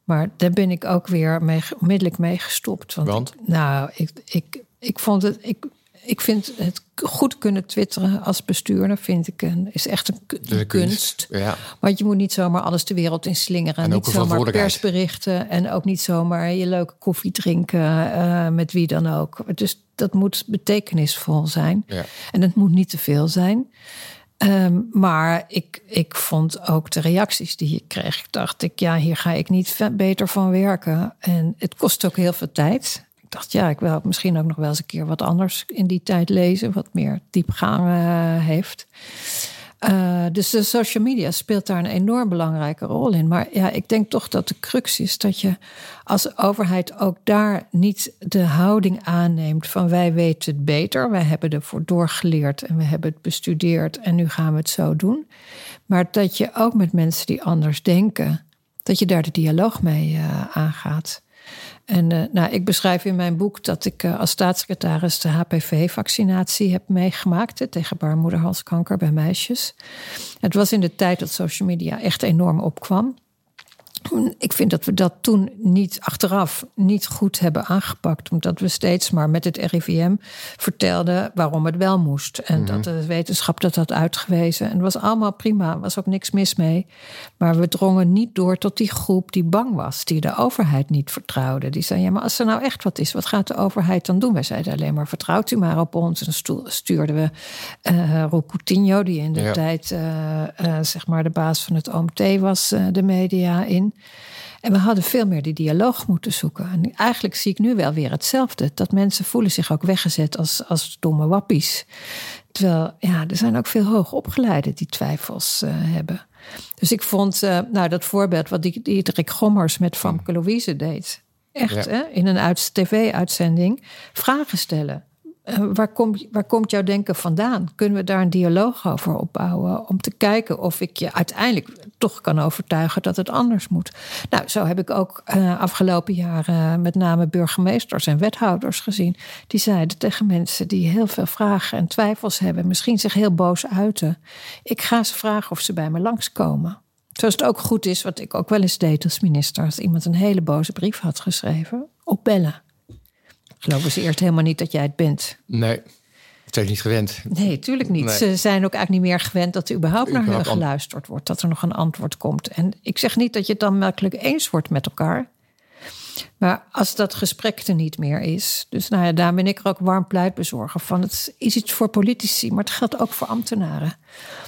Maar daar ben ik ook weer mee, onmiddellijk mee gestopt. Want, want? Ik, nou, ik, ik, ik vond het. Ik, ik vind het goed kunnen twitteren als bestuurder, vind ik een, is echt een, een, een kunst. Ja. Want je moet niet zomaar alles de wereld in slingeren. En niet zomaar persberichten en ook niet zomaar je leuke koffie drinken uh, met wie dan ook. Dus dat moet betekenisvol zijn. Ja. En het moet niet te veel zijn. Um, maar ik, ik vond ook de reacties die ik kreeg. Ik dacht ik, ja, hier ga ik niet beter van werken. En het kost ook heel veel tijd dacht, ja, ik wil misschien ook nog wel eens een keer wat anders in die tijd lezen, wat meer diepgang uh, heeft. Uh, dus de social media speelt daar een enorm belangrijke rol in. Maar ja, ik denk toch dat de crux is dat je als overheid ook daar niet de houding aanneemt van wij weten het beter, wij hebben ervoor doorgeleerd en we hebben het bestudeerd en nu gaan we het zo doen. Maar dat je ook met mensen die anders denken, dat je daar de dialoog mee uh, aangaat. En uh, nou, ik beschrijf in mijn boek dat ik uh, als staatssecretaris de HPV-vaccinatie heb meegemaakt tegen baarmoederhalskanker bij meisjes. Het was in de tijd dat social media echt enorm opkwam. Ik vind dat we dat toen niet achteraf niet goed hebben aangepakt. Omdat we steeds maar met het RIVM vertelden waarom het wel moest. En Mhm. dat de wetenschap dat had uitgewezen. En het was allemaal prima, er was ook niks mis mee. Maar we drongen niet door tot die groep die bang was, die de overheid niet vertrouwde. Die zei: Ja, maar als er nou echt wat is, wat gaat de overheid dan doen? Wij zeiden alleen maar: vertrouwt u maar op ons. En stuurden we Coutinho, die in de Ja. tijd eh, eh, zeg maar de baas van het OMT was, de media in. En we hadden veel meer die dialoog moeten zoeken. En eigenlijk zie ik nu wel weer hetzelfde. Dat mensen voelen zich ook weggezet als, als domme wappies. Terwijl, ja, er zijn ook veel hoogopgeleiden die twijfels eh, hebben. Dus ik vond, eh, nou, dat voorbeeld wat die Diederik Gommers met Famke Louise deed. Echt, Ja. hè? in een uit, tv-uitzending vragen stellen. Eh, waar, komt, waar komt jouw denken vandaan? Kunnen we daar een dialoog over opbouwen? Om te kijken of ik je uiteindelijk toch kan overtuigen dat het anders moet. Nou, zo heb ik ook eh, afgelopen jaren met name burgemeesters en wethouders gezien. Die zeiden tegen mensen die heel veel vragen en twijfels hebben, misschien zich heel boos uiten. Ik ga ze vragen of ze bij me langskomen. Zoals het ook goed is, wat ik ook wel eens deed als minister, als iemand een hele boze brief had geschreven, opbellen. Geloven ze eerst helemaal niet dat jij het bent. Nee, zijn ze niet gewend. Nee, tuurlijk niet. Nee. Ze zijn ook eigenlijk niet meer gewend dat er überhaupt naar Überhaupt geluisterd wordt. Dat er nog een antwoord komt. En ik zeg niet dat je het dan makkelijk eens wordt met elkaar. Maar als dat gesprek er niet meer is. Dus nou ja, daar ben ik er ook warm pleitbezorger van. Het is iets voor politici, maar het geldt ook voor ambtenaren.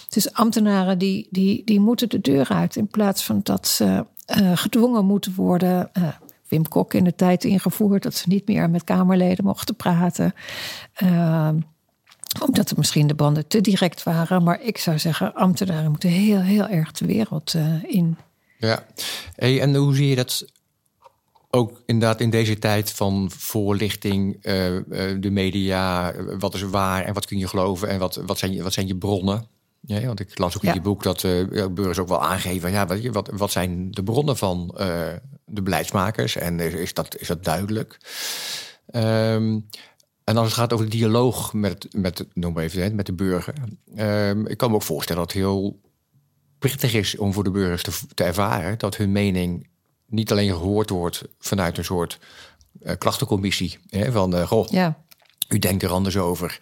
Dus ambtenaren die, die, die moeten de deur uit. In plaats van dat ze eh, gedwongen moeten worden. eh, Wim Kok in de tijd ingevoerd dat ze niet meer met Kamerleden mochten praten. Eh, omdat er misschien de banden te direct waren. Maar ik zou zeggen, ambtenaren moeten heel, heel erg de wereld eh, in. Ja. Hey, en hoe zie je dat ook inderdaad in deze tijd van voorlichting, eh, eh, de media, wat is waar en wat kun je geloven en wat, wat, zijn, wat zijn je bronnen? Ja, want ik las ook in Ja. je boek dat eh, burgers ook wel aangeven, ja, wat, wat, wat zijn de bronnen van eh, de beleidsmakers en is, is, dat, is dat duidelijk? Ehm, en als het gaat over de dialoog met, met, noem maar even, met de burger. ehm, ik kan me ook voorstellen dat het heel prettig is om voor de burgers te, te ervaren dat hun mening niet alleen gehoord wordt vanuit een soort eh, klachtencommissie. Hè, van, eh, goh, Ja, u denkt er anders over.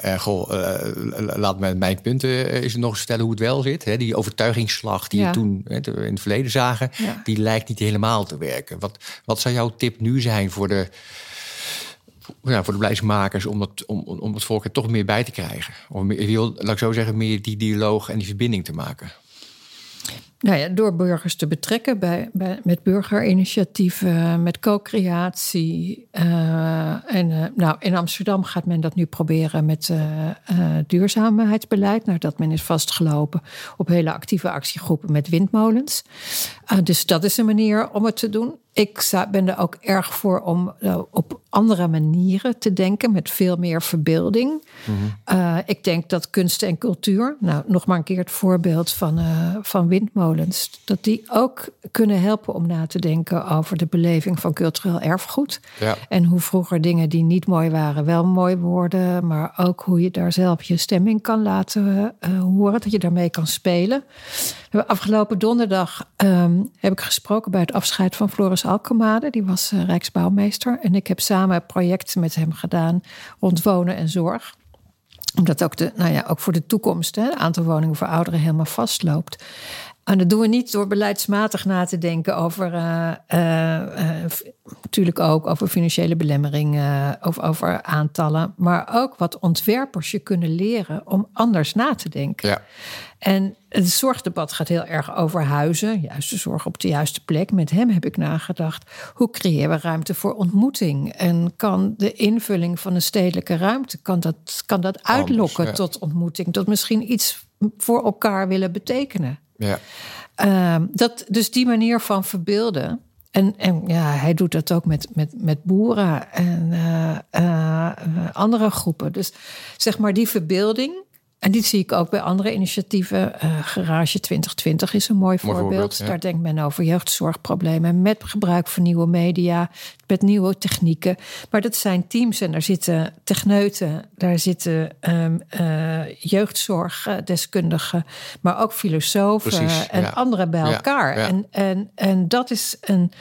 En goh, eh, laat me mijn punten eens nog stellen hoe het wel zit. Hè, die overtuigingsslag die Ja. we toen in het verleden zagen, Ja. die lijkt niet helemaal te werken. Wat, wat zou jouw tip nu zijn voor de, ja, voor de beleidsmakers om, dat, om, om het volk er toch meer bij te krijgen? Om, meer- laat ik zo zeggen, meer die dialoog en die verbinding te maken. Nou ja, door burgers te betrekken bij, bij, met burgerinitiatieven, met co-creatie. eh, en eh, nou, in Amsterdam gaat men dat nu proberen met eh, duurzaamheidsbeleid. Nadat men is vastgelopen op hele actieve actiegroepen met windmolens. Dus dat is een manier om het te doen. Ik ben er ook erg voor om op andere manieren te denken, met veel meer verbeelding. Eh, ik denk dat kunst en cultuur, nou nog maar een keer het voorbeeld van, van windmolens, dat die ook kunnen helpen om na te denken over de beleving van cultureel erfgoed. Ja. En hoe vroeger dingen die niet mooi waren wel mooi worden, maar ook hoe je daar zelf je stemming kan laten eh, horen, dat je daarmee kan spelen. Afgelopen donderdag ehm, heb ik gesproken bij het afscheid van Floris Alkemade. Die was eh, Rijksbouwmeester. En ik heb samen een project met hem gedaan rond wonen en zorg omdat ook, de, nou ja, ook voor de toekomst hè, het aantal woningen voor ouderen helemaal vastloopt. En dat doen we niet door beleidsmatig na te denken over, eh, eh, eh, natuurlijk ook over financiële belemmering, eh, of over aantallen, maar ook wat ontwerpers je kunnen leren om anders na te denken. Ja. En het zorgdebat gaat heel erg over huizen, juiste zorg op de juiste plek. Met hem heb ik nagedacht, hoe creëren we ruimte voor ontmoeting? En kan de invulling van een stedelijke ruimte, kan dat, kan dat uitlokken ja. tot ontmoeting? Tot misschien iets voor elkaar willen betekenen? Ja. Ehm, dat, dus die manier van verbeelden. En, en ja, hij doet dat ook met, met, met boeren en eh, eh, eh, andere groepen. Dus zeg maar die verbeelding. En dit zie ik ook bij andere initiatieven. Uh, Garage 2020 is een mooi, Mooi voorbeeld. voorbeeld, ja. Daar denkt men over jeugdzorgproblemen met gebruik van nieuwe media, met nieuwe technieken. Maar dat zijn teams en daar zitten techneuten, daar zitten ehm, eh, jeugdzorgdeskundigen, maar ook filosofen Precies, en ja. anderen bij elkaar. ja. En, en, en dat is een,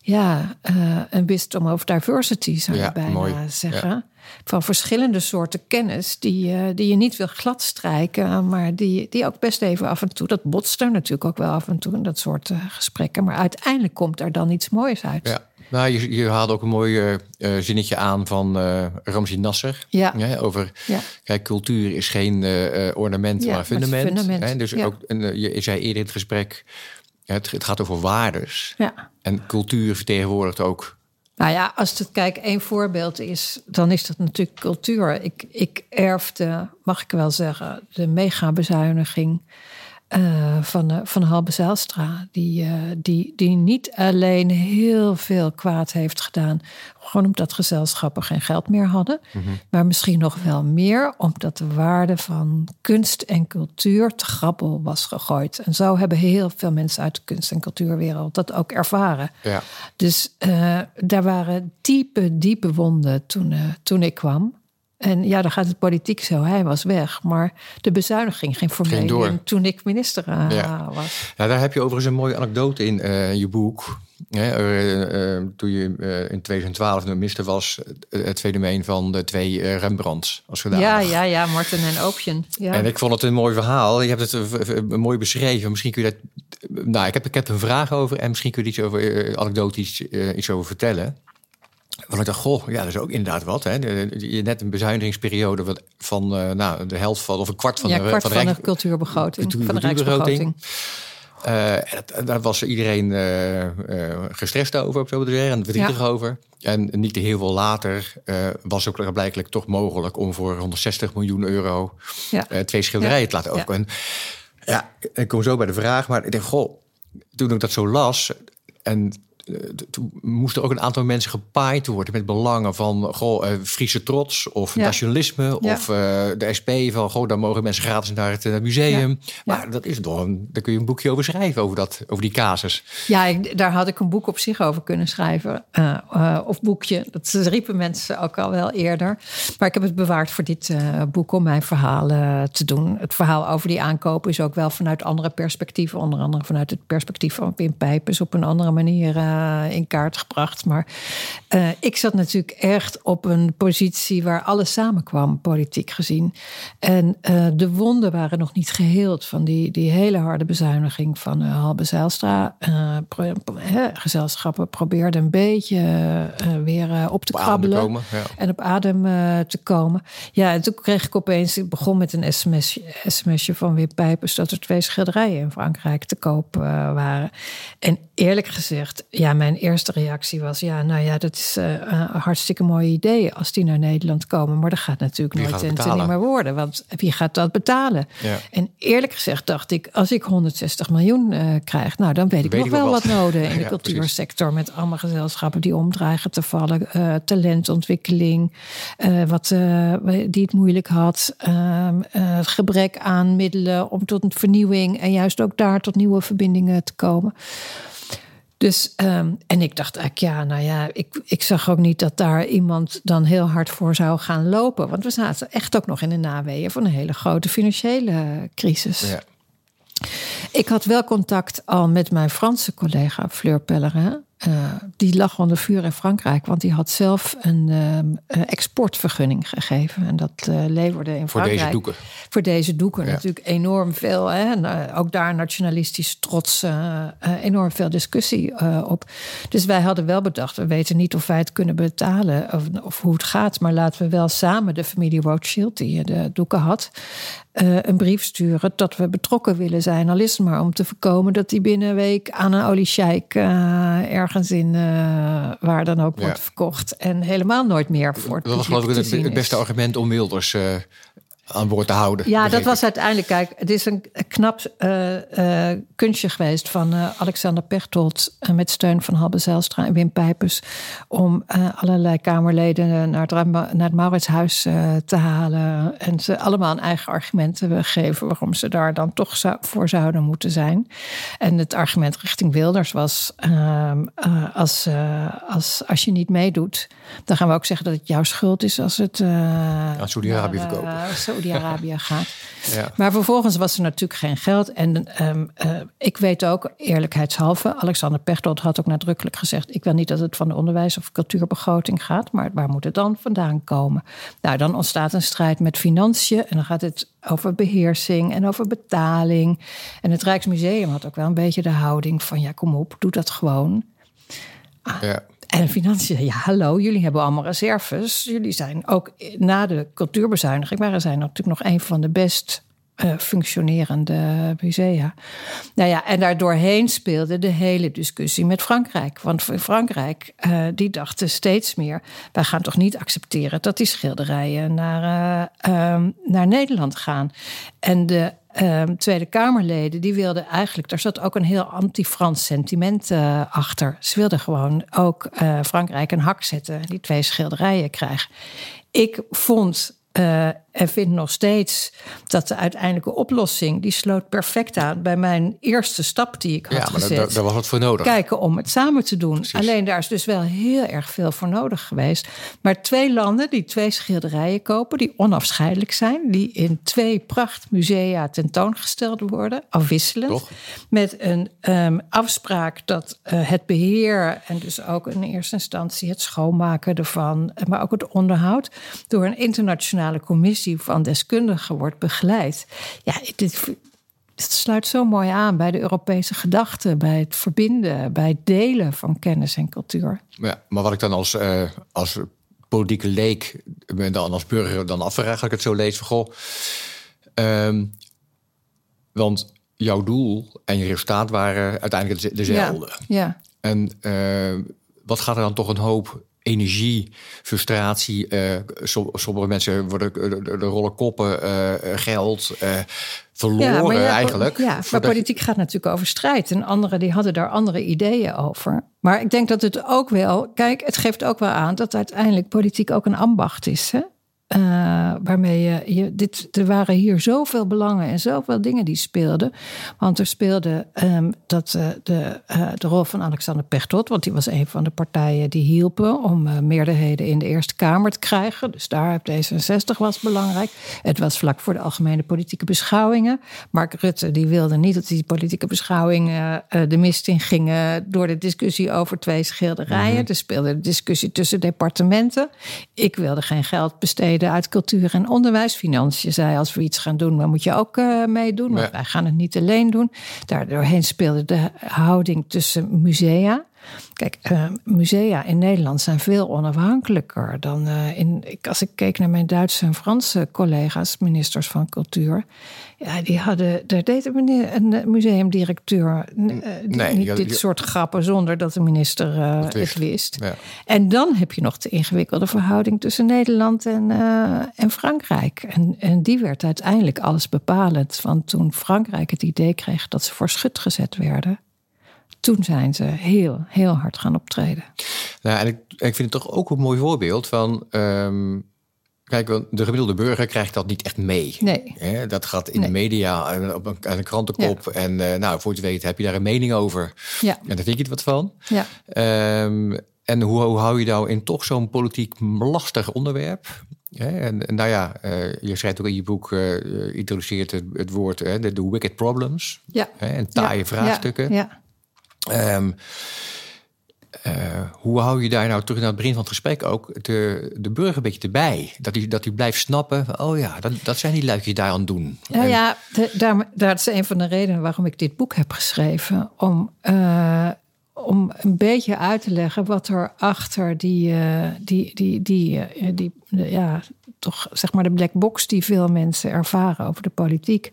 ja, eh, een wisdom of diversity, zou je bijna mooi. zeggen. Van verschillende soorten kennis die, eh, die je niet wil gladstrijken, maar die, die ook best even af en toe, dat botst er natuurlijk ook wel af en toe in dat soort eh, gesprekken. Maar uiteindelijk komt er dan iets moois uit. Ja. Nou, je, je haalde ook een mooi eh, zinnetje aan van eh Ramzi Nasser. Ja. Hè, over, Ja. kijk, cultuur is geen ornament, Ja, maar maar het fundament. fundament, Hè, dus ook, en, je zei eerder in het gesprek, het, het gaat over waardes. Ja. En cultuur vertegenwoordigt ook Nou ja, als het kijk één voorbeeld is, dan is dat natuurlijk cultuur. Ik, ik erfde, mag ik wel zeggen, de megabezuiniging eh van, eh, van Halbe Zijlstra. Die, eh, die, die niet alleen heel veel kwaad heeft gedaan, gewoon omdat gezelschappen geen geld meer hadden, maar misschien nog wel meer omdat de waarde van kunst en cultuur te grappel was gegooid. En zo hebben heel veel mensen uit de kunst- en cultuurwereld dat ook ervaren. Ja. Dus daar waren diepe, diepe wonden toen, toen ik kwam. En ja, dan gaat het politiek zo. Hij was weg. Maar de bezuiniging ging voor Ging mij toen ik minister eh, Ja. was. Nou, daar heb je overigens een mooie anekdote in eh, je boek. Hè, eh, toen je in 2012 de minister was, het fenomeen van de twee Rembrandts als gedaan. Ja, ja, ja, Martin en Oopjen. Ja. En ik vond het een mooi verhaal. Je hebt het mooi beschreven. Misschien kun je dat. Nou, ik heb, ik heb een vraag over en misschien kun je iets over anekdotisch iets over vertellen. Want ik dacht, goh, ja, dat is ook inderdaad wat. Hè. Je net een bezuinigingsperiode wat- van eh, nou, de helft van, of een kwart van ja, de kwart van van de cultuurbegroting. cultuur- van de. Rijksbegroting. Eh, dat- daar was iedereen eh, gestrest over, op zo te zeggen, en verdrietig Ja. over. En niet heel veel later was ook blijkbaar toch mogelijk om voor 160 miljoen euro Ja. twee schilderijen te laten openen. Ja, ik kom zo bij de vraag, maar ik denk, goh, toen ik dat zo las en toen moesten ook een aantal mensen gepaaid worden met belangen van goh, eh, Friese trots of Ja. nationalisme Ja. of eh, de SP van goh, dan mogen mensen gratis naar het eh, museum. Maar dat is toch een, daar kun je een boekje over schrijven over dat, over die casus. Ja, ik- daar had ik een boek op zich over kunnen schrijven. eh, eh, of boekje. Dat riepen mensen ook al wel eerder. Maar ik heb het bewaard voor dit eh, boek om mijn verhaal eh, te doen. Het verhaal over die aankopen is ook wel vanuit andere perspectieven. Onder andere vanuit het perspectief van Pim Pijpers op een andere manier eh, in kaart gebracht. Maar eh, ik zat natuurlijk echt op een positie waar alles samenkwam, politiek gezien. En eh, de wonden waren nog niet geheeld van die, die hele harde bezuiniging van Halbe Zijlstra. Pro- gezelschappen probeerden een beetje weer op te Op krabbelen. komen, ja. En op adem te komen. Ja, en toen kreeg ik opeens, ik begon met een sms'je, sms'je van Wim Pijpers dat er twee schilderijen in Frankrijk te koop waren. En eerlijk gezegd, ja, mijn eerste reactie was: ja, nou ja, dat is eh, een hartstikke mooi idee als die naar Nederland komen. Maar dat gaat natuurlijk Wie nooit gaat en niet meer worden. Want wie gaat dat betalen? Ja. En eerlijk gezegd dacht ik, als ik 160 miljoen eh, krijg, nou dan weet ik Weet nog ik wel wat. wat nodig in de Ja, cultuursector. Met allemaal gezelschappen die omdreigen te vallen. eh, talentontwikkeling, eh, wat, eh, die het moeilijk had. ehm, eh, gebrek aan middelen om tot een vernieuwing en juist ook daar tot nieuwe verbindingen te komen. Dus, ehm, en ik dacht eigenlijk, ja, nou ja, ik, ik zag ook niet dat daar iemand dan heel hard voor zou gaan lopen. Want we zaten echt ook nog in de naweeën van een hele grote financiële crisis. Ja. Ik had wel contact al met mijn Franse collega Fleur Pellerin. Eh, die lag onder vuur in Frankrijk, want die had zelf een ehm, eh, exportvergunning gegeven. En dat eh, leverde in Voor Frankrijk. deze doeken. Voor deze doeken Ja. natuurlijk enorm veel. Hè? En, eh, ook daar nationalistisch trots, enorm veel discussie op. Dus wij hadden wel bedacht, we weten niet of wij het kunnen betalen of, of hoe het gaat. Maar laten we wel samen de familie Rothschild, die de doeken had, een brief sturen dat we betrokken willen zijn. Al is het maar om te voorkomen dat die binnen een week aan een oliesjeik eh, ergens in eh, waar dan ook Ja. wordt verkocht. En helemaal nooit meer voor het Dat was geloof ik het, beste argument om Wilders eh, aan boord te houden. Ja, dat was uiteindelijk, kijk, het is een knap uh, uh, kunstje geweest van uh, Alexander Pechtold met steun van Halbe Zijlstra en Wim Pijpers om allerlei Kamerleden naar het, naar het Mauritshuis te halen en ze allemaal een eigen argumenten geven waarom ze daar dan toch zou, voor zouden moeten zijn. En het argument richting Wilders was: ehm, als, als, als je niet meedoet, dan gaan we ook zeggen dat het jouw schuld is als het. aan Saudi-Arabië verkopen. Saudi-Arabië gaat. Ja. Maar vervolgens was er natuurlijk geen geld. En um, uh, ik weet ook, eerlijkheidshalve, Alexander Pechtold had ook nadrukkelijk gezegd: Ik wil niet dat het van de onderwijs- of cultuurbegroting gaat, maar waar moet het dan vandaan komen? Nou, dan ontstaat een strijd met financiën en dan gaat het over beheersing en over betaling. En het Rijksmuseum had ook wel een beetje de houding van: Ja, kom op, doe dat gewoon. Ja. En financiën, ja, hallo, jullie hebben allemaal reserves. Jullie zijn ook na de cultuurbezuiniging, maar zijn natuurlijk nog een van de best uh, functionerende musea. Nou ja, en daardoorheen speelde de hele discussie met Frankrijk. Want Frankrijk, uh, die dachten steeds meer: wij gaan toch niet accepteren dat die schilderijen naar, uh, naar Nederland gaan. En de um, Tweede Kamerleden, die wilden eigenlijk, daar zat ook een heel anti-Frans sentiment uh, achter. Ze wilden gewoon ook uh, Frankrijk een hak zetten, die twee schilderijen krijgen. Ik vond uh, en vind nog steeds dat de uiteindelijke oplossing... die sloot perfect aan bij mijn eerste stap die ik had ja, maar gezet. Daar, daar was wat voor nodig. Kijken om het samen te doen. Alleen daar is dus wel heel erg veel voor nodig geweest. Maar twee landen die twee schilderijen kopen... die onafscheidelijk zijn. Die in twee prachtmusea tentoongesteld worden. Afwisselend. Toch? Met een um, afspraak dat uh, het beheer... en dus ook in eerste instantie het schoonmaken ervan... maar ook het onderhoud... door een internationale commissie van deskundigen wordt begeleid. Ja, dit, het sluit zo mooi aan bij de Europese gedachte, bij het verbinden, bij het delen van kennis en cultuur. Ja, maar wat ik dan als, uh, als politieke leek, dan als burger dan afvraag, als ik het zo lees van goh. Um, want jouw doel en je resultaat waren uiteindelijk dezelfde. Ja, ja. En uh, wat gaat er dan toch een hoop energie, frustratie. Uh, sommige mensen worden de, rollen koppen, uh, geld. Uh, verloren ja, eigenlijk. Ja, maar politiek gaat natuurlijk over strijd. En anderen die hadden daar andere ideeën over. Maar ik denk dat het ook wel... Kijk, het geeft ook wel aan dat uiteindelijk politiek ook een ambacht is. Hè? Uh, waarmee je, je, dit, er waren hier zoveel belangen en zoveel dingen die speelden. Want er speelde um, dat, uh, de, uh, de rol van Alexander Pechtold, want die was een van de partijen die hielpen om meerderheden in de Eerste Kamer te krijgen. Dus daar D66 was belangrijk. Het was vlak voor de algemene politieke beschouwingen. Mark Rutte die wilde niet dat die politieke beschouwingen de mist in gingen door de discussie over twee schilderijen. Mm Er speelde de discussie tussen departementen. Ik wilde geen geld besteden uit cultuur en onderwijs. Financiën zei, als we iets gaan doen, dan moet je ook uh, meedoen. Maar wij gaan het niet alleen doen. Daardoorheen speelde de houding tussen musea Kijk, uh, musea in Nederland zijn veel onafhankelijker dan uh, in. Als ik keek naar mijn Duitse en Franse collega's, ministers van cultuur. Ja, die hadden. Daar deed een museumdirecteur uh, nee, niet dit soort grappen zonder dat de minister het wist. Ja. En dan heb je nog de ingewikkelde verhouding tussen Nederland en, en Frankrijk. En, en die werd uiteindelijk alles bepalend. Want toen Frankrijk het idee kreeg dat ze voor schut gezet werden toen zijn ze heel, heel hard gaan optreden. Nou, en ik, ik vind het toch ook een mooi voorbeeld van. Um, kijk, de gemiddelde burger krijgt dat niet echt mee. Nee. dat gaat in de media, eh, op een, een krantenkop. En uh, nou, voor je weet heb je daar een mening over. Ja. En daar vind je het wat van. Ja. Um, en hoe, hoe hou je nou in toch zo'n politiek lastig onderwerp? en, en, nou ja, uh, je schrijft ook in je boek, uh, introduceert het, het woord de, de wicked problems. Ja. en taaie vraagstukken. Ja. Um, uh, hoe hou je daar nou terug naar het begin van het gesprek ook de, de burger een beetje erbij? Dat hij, dat hij blijft snappen, oh ja, dat, dat zijn die luidjes daar aan het doen. Nou ja, de, daar, dat is een van de redenen waarom ik dit boek heb geschreven. Om, uh, om een beetje uit te leggen wat er achter die, uh, die, die, die, die, die ja, toch zeg maar de black box die veel mensen ervaren over de politiek.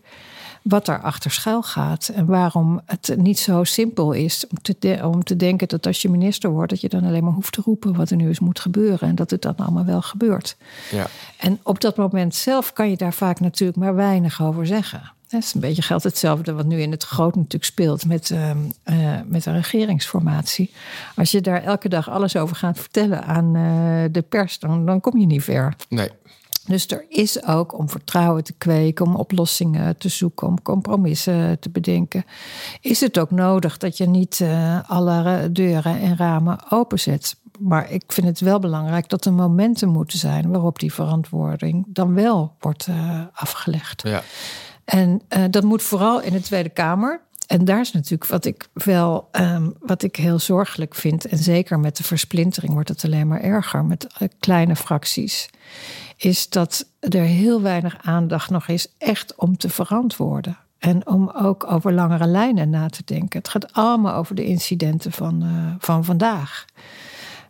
Wat daarachter schuil gaat en waarom het niet zo simpel is om te, om te denken dat als je minister wordt, dat je dan alleen maar hoeft te roepen wat er nu eens moet gebeuren en dat het dan allemaal wel gebeurt. Ja. En op dat moment zelf kan je daar vaak natuurlijk maar weinig over zeggen. Het is een beetje geldt hetzelfde wat nu in het groot natuurlijk speelt met, uh, uh, met een regeringsformatie. Als je daar elke dag alles over gaat vertellen aan uh, de pers, dan, dan kom je niet ver. Nee. Dus er is ook om vertrouwen te kweken, om oplossingen te zoeken, om compromissen te bedenken. Is het ook nodig dat je niet alle deuren en ramen openzet? Maar ik vind het wel belangrijk dat er momenten moeten zijn waarop die verantwoording dan wel wordt afgelegd. Ja. En uh, dat moet vooral in de Tweede Kamer. En daar is natuurlijk wat ik wel, um, wat ik heel zorgelijk vind. En zeker met de versplintering wordt het alleen maar erger met kleine fracties. Is dat er heel weinig aandacht nog is echt om te verantwoorden. En om ook over langere lijnen na te denken. Het gaat allemaal over de incidenten van, uh, van vandaag.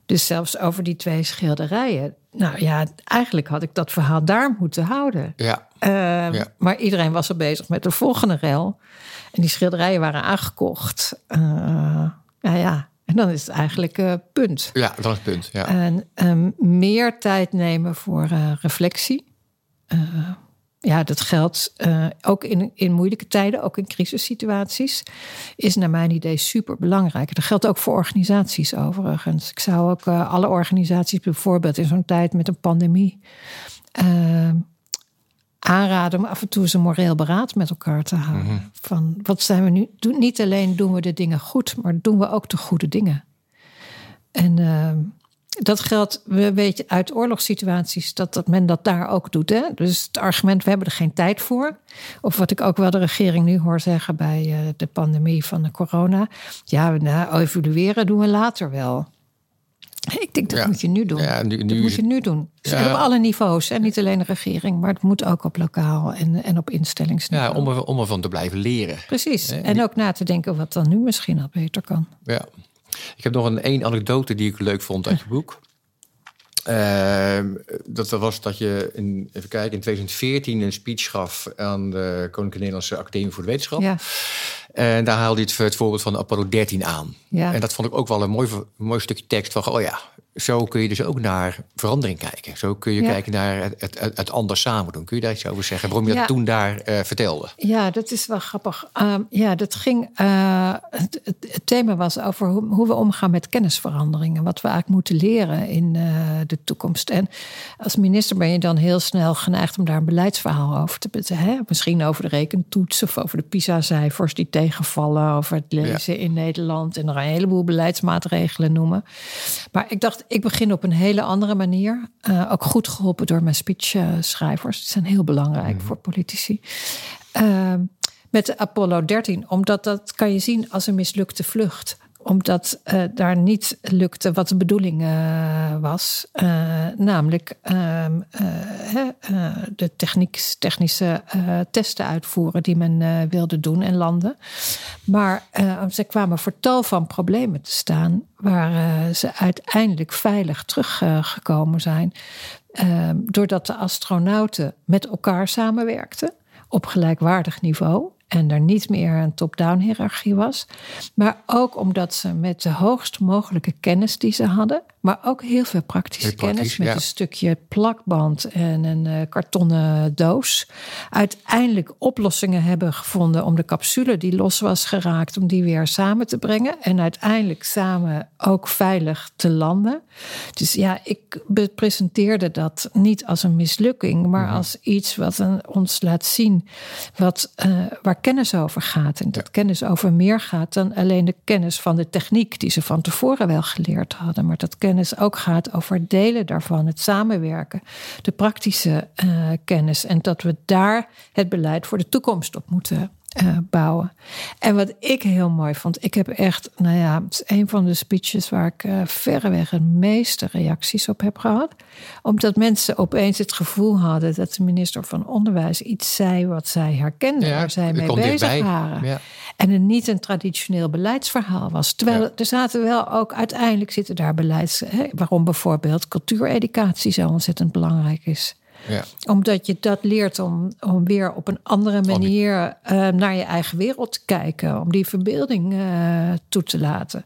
Dus zelfs over die twee schilderijen. Nou ja, eigenlijk had ik dat verhaal daar moeten houden. Ja. Uh, ja. Maar iedereen was al bezig met de volgende rel. En die schilderijen waren aangekocht. Uh, ja, ja. En dan is het eigenlijk uh, punt. Ja, dan is het punt. Ja. En um, meer tijd nemen voor reflectie. ja, dat geldt ook in, in moeilijke tijden, ook in crisissituaties. Is naar mijn idee super belangrijk. Dat geldt ook voor organisaties overigens. Ik zou ook alle organisaties bijvoorbeeld in zo'n tijd met een pandemie aanraden om af en toe eens een moreel beraad met elkaar te houden. Mm -hmm. Van wat zijn we nu? Doen, niet alleen doen we de dingen goed, maar doen we ook de goede dingen. En uh, dat geldt, we weten uit oorlogssituaties dat, dat men dat daar ook doet. Hè? Dus het argument, we hebben er geen tijd voor. Of wat ik ook wel de regering nu hoor zeggen bij uh, de pandemie van de corona. Ja, nou, evalueren doen we later wel. Ik denk dat ja. moet je nu doen. Ja, nu, nu dat moet je nu doen. Ja. Op alle niveaus. En niet alleen de regering, maar het moet ook op lokaal en, en op instellingsniveau. Ja, om, er, om ervan te blijven leren. Precies. En die... ook na te denken wat dan nu misschien al beter kan. Ja. Ik heb nog een één anekdote die ik leuk vond uit je boek. Uh, dat was dat je, in, even kijken, in 2014 een speech gaf aan de Koninklijke Nederlandse Academie voor de Wetenschap. Ja. En daar haalde je het, het voorbeeld van Apollo 13 aan. Ja. En dat vond ik ook wel een mooi, mooi stukje tekst van, oh ja, zo kun je dus ook naar verandering kijken. Zo kun je Ja. kijken naar het, het, het anders samen doen. Kun je daar iets over zeggen? Waarom je Ja. dat toen daar eh, vertelde? Ja, dat is wel grappig. Um, ja, dat ging. Uh, het, thema was over hoe, hoe, we omgaan met kennisveranderingen. Wat we eigenlijk moeten leren in uh, de toekomst. En als minister ben je dan heel snel geneigd om daar een beleidsverhaal over te betalen. Misschien over de rekentoets of over de PISA-cijfers die tegenvallen. Over het lezen ja. in Nederland. En er een heleboel beleidsmaatregelen noemen. Maar ik dacht, ik begin op een hele andere manier. Uh, ook goed geholpen door mijn speechschrijvers. Die zijn heel belangrijk mm. voor politici. Uh, met Apollo 13, omdat dat kan je zien als een mislukte vlucht omdat uh, daar niet lukte wat de bedoeling uh, was. Uh, namelijk ehm, de technische testen uitvoeren die men wilde doen en landen. Maar ze kwamen voor tal van problemen te staan. Waar ze uiteindelijk veilig teruggekomen zijn. ehm, doordat de astronauten met elkaar samenwerkten. Op gelijkwaardig niveau en er niet meer een top-down hiërarchie was. Maar ook omdat ze met de hoogst mogelijke kennis die ze hadden, maar ook heel veel praktische Heel praktisch, kennis met ja. een stukje plakband en een uh, kartonnen doos, uiteindelijk oplossingen hebben gevonden om de capsule die los was geraakt, om die weer samen te brengen en uiteindelijk samen ook veilig te landen. Dus ja, ik presenteerde dat niet als een mislukking, maar Mhm. als iets wat een, ons laat zien wat, uh, waar kennis over gaat. En dat Ja. kennis over meer gaat dan alleen de kennis van de techniek die ze van tevoren wel geleerd hadden. Maar dat kennis ook gaat over delen daarvan, het samenwerken, de praktische uh, kennis. En dat we daar het beleid voor de toekomst op moeten uh, bouwen. En wat ik heel mooi vond, ik heb echt, nou ja, het is een van de speeches waar ik uh, verreweg het meeste reacties op heb gehad. Omdat mensen opeens het gevoel hadden dat de minister van Onderwijs iets zei wat zij herkenden, Ja, waar zij mee bezig waren. Ja. En het niet een traditioneel beleidsverhaal was. Terwijl Ja. er zaten wel ook, uiteindelijk zitten daar beleids, hè, waarom bijvoorbeeld cultuureducatie zo ontzettend belangrijk is. Ja. Omdat je dat leert om, om weer op een andere manier uh, naar je eigen wereld te kijken. Om die verbeelding uh, toe te laten.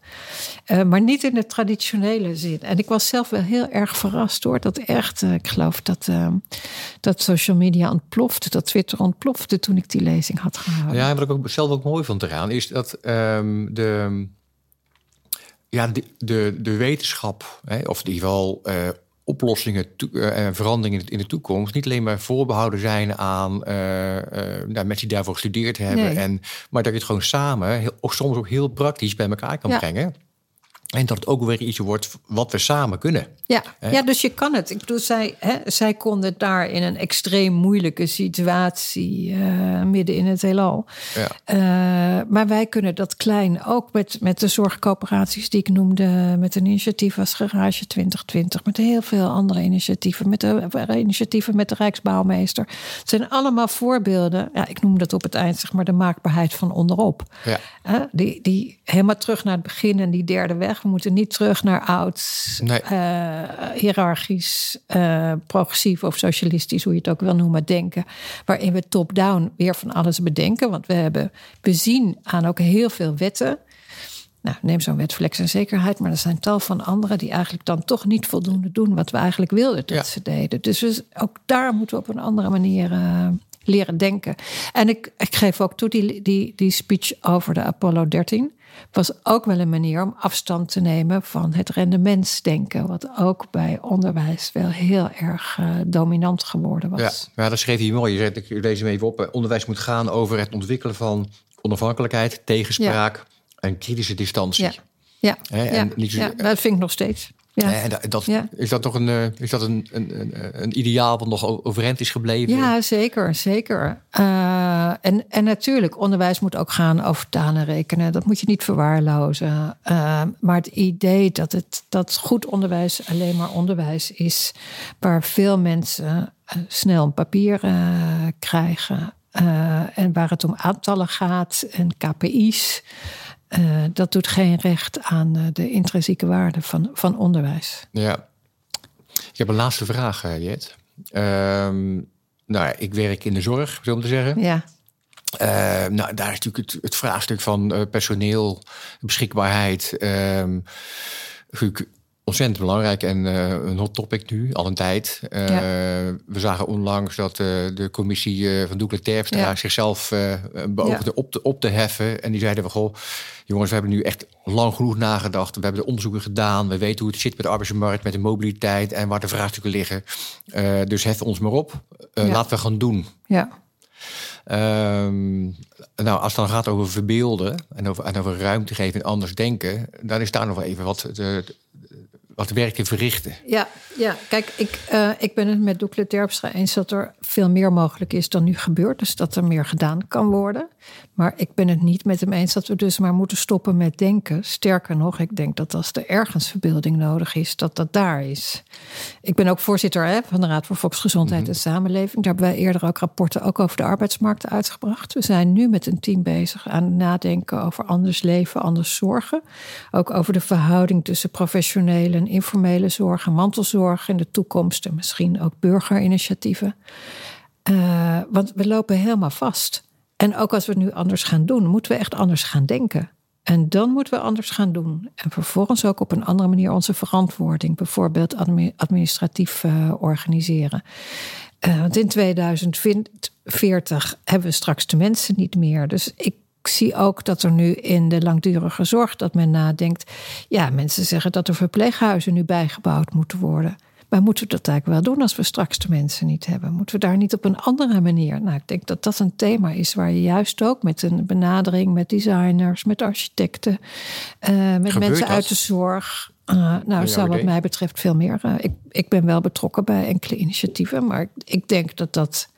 Uh, maar niet in de traditionele zin. En ik was zelf wel heel erg verrast door dat echt, ik geloof dat, dat social media ontplofte, dat Twitter ontplofte toen ik die lezing had gehouden. Ja, wat ik ook zelf ook mooi vond eraan, is dat um, de ja, de, de, de wetenschap, hè, of in ieder geval uh, oplossingen uh, en veranderingen in de toekomst, niet alleen maar voorbehouden zijn aan uh, nou, mensen die daarvoor gestudeerd hebben, nee. en, maar dat je het gewoon samen, heel, of soms ook heel praktisch bij elkaar kan ja. brengen. En dat het ook weer iets wordt wat we samen kunnen. Ja, ja dus je kan het. Ik bedoel, zij, hè, zij konden daar in een extreem moeilijke situatie uh, midden in het heelal. Ja. Uh, maar wij kunnen dat klein ook met, met de zorgcoöperaties die ik noemde, met een initiatief als Garage 2020, met heel veel andere initiatieven, met de initiatieven met de Rijksbouwmeester. Het zijn allemaal voorbeelden. Ja, ik noem dat op het eind zeg maar de maakbaarheid van onderop. Ja. Uh, die, die helemaal terug naar het begin en die derde weg we moeten niet terug naar oud, nee. uh, hiërarchisch, uh, progressief of socialistisch, hoe je het ook wil noemen, denken. Waarin we top-down weer van alles bedenken. Want we hebben, we zien aan ook heel veel wetten. Nou, neem zo'n wet flex en zekerheid, maar er zijn tal van anderen die eigenlijk dan toch niet voldoende doen wat we eigenlijk wilden dat ja. ze deden. Dus ook daar moeten we op een andere manier uh, leren denken. En ik, ik geef ook toe, die, die, die speech over de Apollo 13 was ook wel een manier om afstand te nemen van het rendementsdenken, wat ook bij onderwijs wel heel erg uh, dominant geworden was. Ja, ja, dat schreef hij mooi. Je zegt, ik lees hem even op. Onderwijs moet gaan over het ontwikkelen van onafhankelijkheid, tegenspraak ja. en kritische distantie. Ja, ja. He, en ja. Niet zo, ja dat vind ik nog steeds. Ja. En dat, ja. Is dat toch een, is dat een, een, een, ideaal wat nog overeind is gebleven? Ja, zeker. zeker. Uh, en, en natuurlijk, onderwijs moet ook gaan over talen rekenen. Dat moet je niet verwaarlozen. Uh, maar het idee dat, het, dat goed onderwijs alleen maar onderwijs is... waar veel mensen snel een papier krijgen... en waar het om aantallen gaat en KPI's... Uh, dat doet geen recht aan uh, de intrinsieke waarde van, van onderwijs. Ja. Ik heb een laatste vraag, uh, Jet. Um, nou, ik werk in de zorg, zo om te zeggen. Ja. nou, daar is natuurlijk het, het vraagstuk van personeel, beschikbaarheid. Um, ontzettend belangrijk en uh, een hot topic nu, al een tijd. Uh, ja. We zagen onlangs dat uh, de commissie van Doekle Terpstra ja. zichzelf beoogde ja. op, te, op te heffen. En die zeiden van, goh, jongens, we hebben nu echt lang genoeg nagedacht. We hebben de onderzoeken gedaan. We weten hoe het zit met de arbeidsmarkt, met de mobiliteit en waar de vraagstukken liggen. dus hef ons maar op. Laten we gaan doen. Ja. Um, nou, als het dan gaat over verbeelden en over, en over ruimte geven en anders denken, dan is daar nog wel even wat te, wat werk te verrichten. Ja, ja. kijk, ik, uh, ik ben het met Doekle Terpstra eens dat er veel meer mogelijk is dan nu gebeurt. Dus dat er meer gedaan kan worden. Maar ik ben het niet met hem eens dat we dus maar moeten stoppen met denken. Sterker nog, ik denk dat als er ergens verbeelding nodig is, dat dat daar is. Ik ben ook voorzitter hè, van de Raad voor Volksgezondheid mm -hmm. en Samenleving. Daar hebben wij eerder ook rapporten ook over de arbeidsmarkt uitgebracht. We zijn nu met een team bezig aan het nadenken over anders leven, anders zorgen. Ook over de verhouding tussen professionele informele zorg en mantelzorg in de toekomst. En misschien ook burgerinitiatieven. Uh, want we lopen helemaal vast. En ook als we het nu anders gaan doen, moeten we echt anders gaan denken. En dan moeten we anders gaan doen. En vervolgens ook op een andere manier onze verantwoording, bijvoorbeeld administratief uh, organiseren. Uh, want in 2040 hebben we straks de mensen niet meer. Dus ik zie ook dat er nu in de langdurige zorg dat men nadenkt. Ja, mensen zeggen dat er verpleeghuizen nu bijgebouwd moeten worden. Maar moeten we dat eigenlijk wel doen als we straks de mensen niet hebben? Moeten we daar niet op een andere manier? Nou, ik denk dat dat een thema is waar je juist ook met een benadering met designers, met architecten, uh, met Gebeurt mensen dat? uit de zorg. Uh, nou, zou wat mij betreft veel meer. Uh, ik, ik ben wel betrokken bij enkele initiatieven, maar ik denk dat dat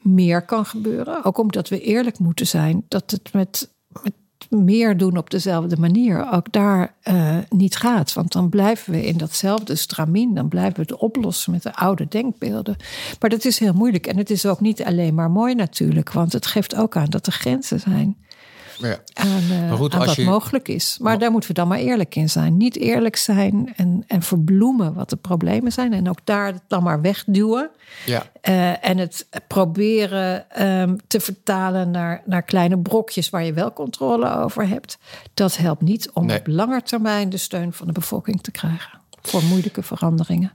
meer kan gebeuren. Ook omdat we eerlijk moeten zijn dat het met, met meer doen op dezelfde manier ook daar uh, niet gaat. Want dan blijven we in datzelfde stramien. Dan blijven we het oplossen met de oude denkbeelden. Maar dat is heel moeilijk. En het is ook niet alleen maar mooi natuurlijk. Want het geeft ook aan dat er grenzen zijn. Ja. aan, uh, goed, aan wat je... mogelijk is. Maar daar moeten we dan maar eerlijk in zijn. Niet eerlijk zijn en, en verbloemen wat de problemen zijn. En ook daar dan maar wegduwen. Ja. Uh, en het proberen um, te vertalen naar, naar kleine brokjes waar je wel controle over hebt. Dat helpt niet om op lange termijn de steun van de bevolking te krijgen. Voor moeilijke veranderingen.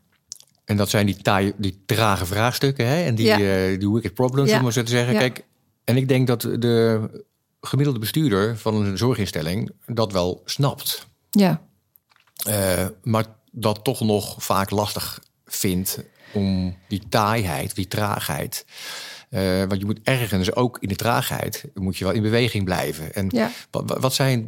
En dat zijn die, die trage vraagstukken hè? en die, ja. uh, die wicked problems, om maar zo te zeggen. Kijk, en ik denk dat de gemiddelde bestuurder van een zorginstelling dat wel snapt. Ja. Uh, maar dat toch nog vaak lastig vindt om die taaiheid, die traagheid. Uh, want je moet ergens ook in de traagheid moet je wel in beweging blijven. En ja. wat, wat zijn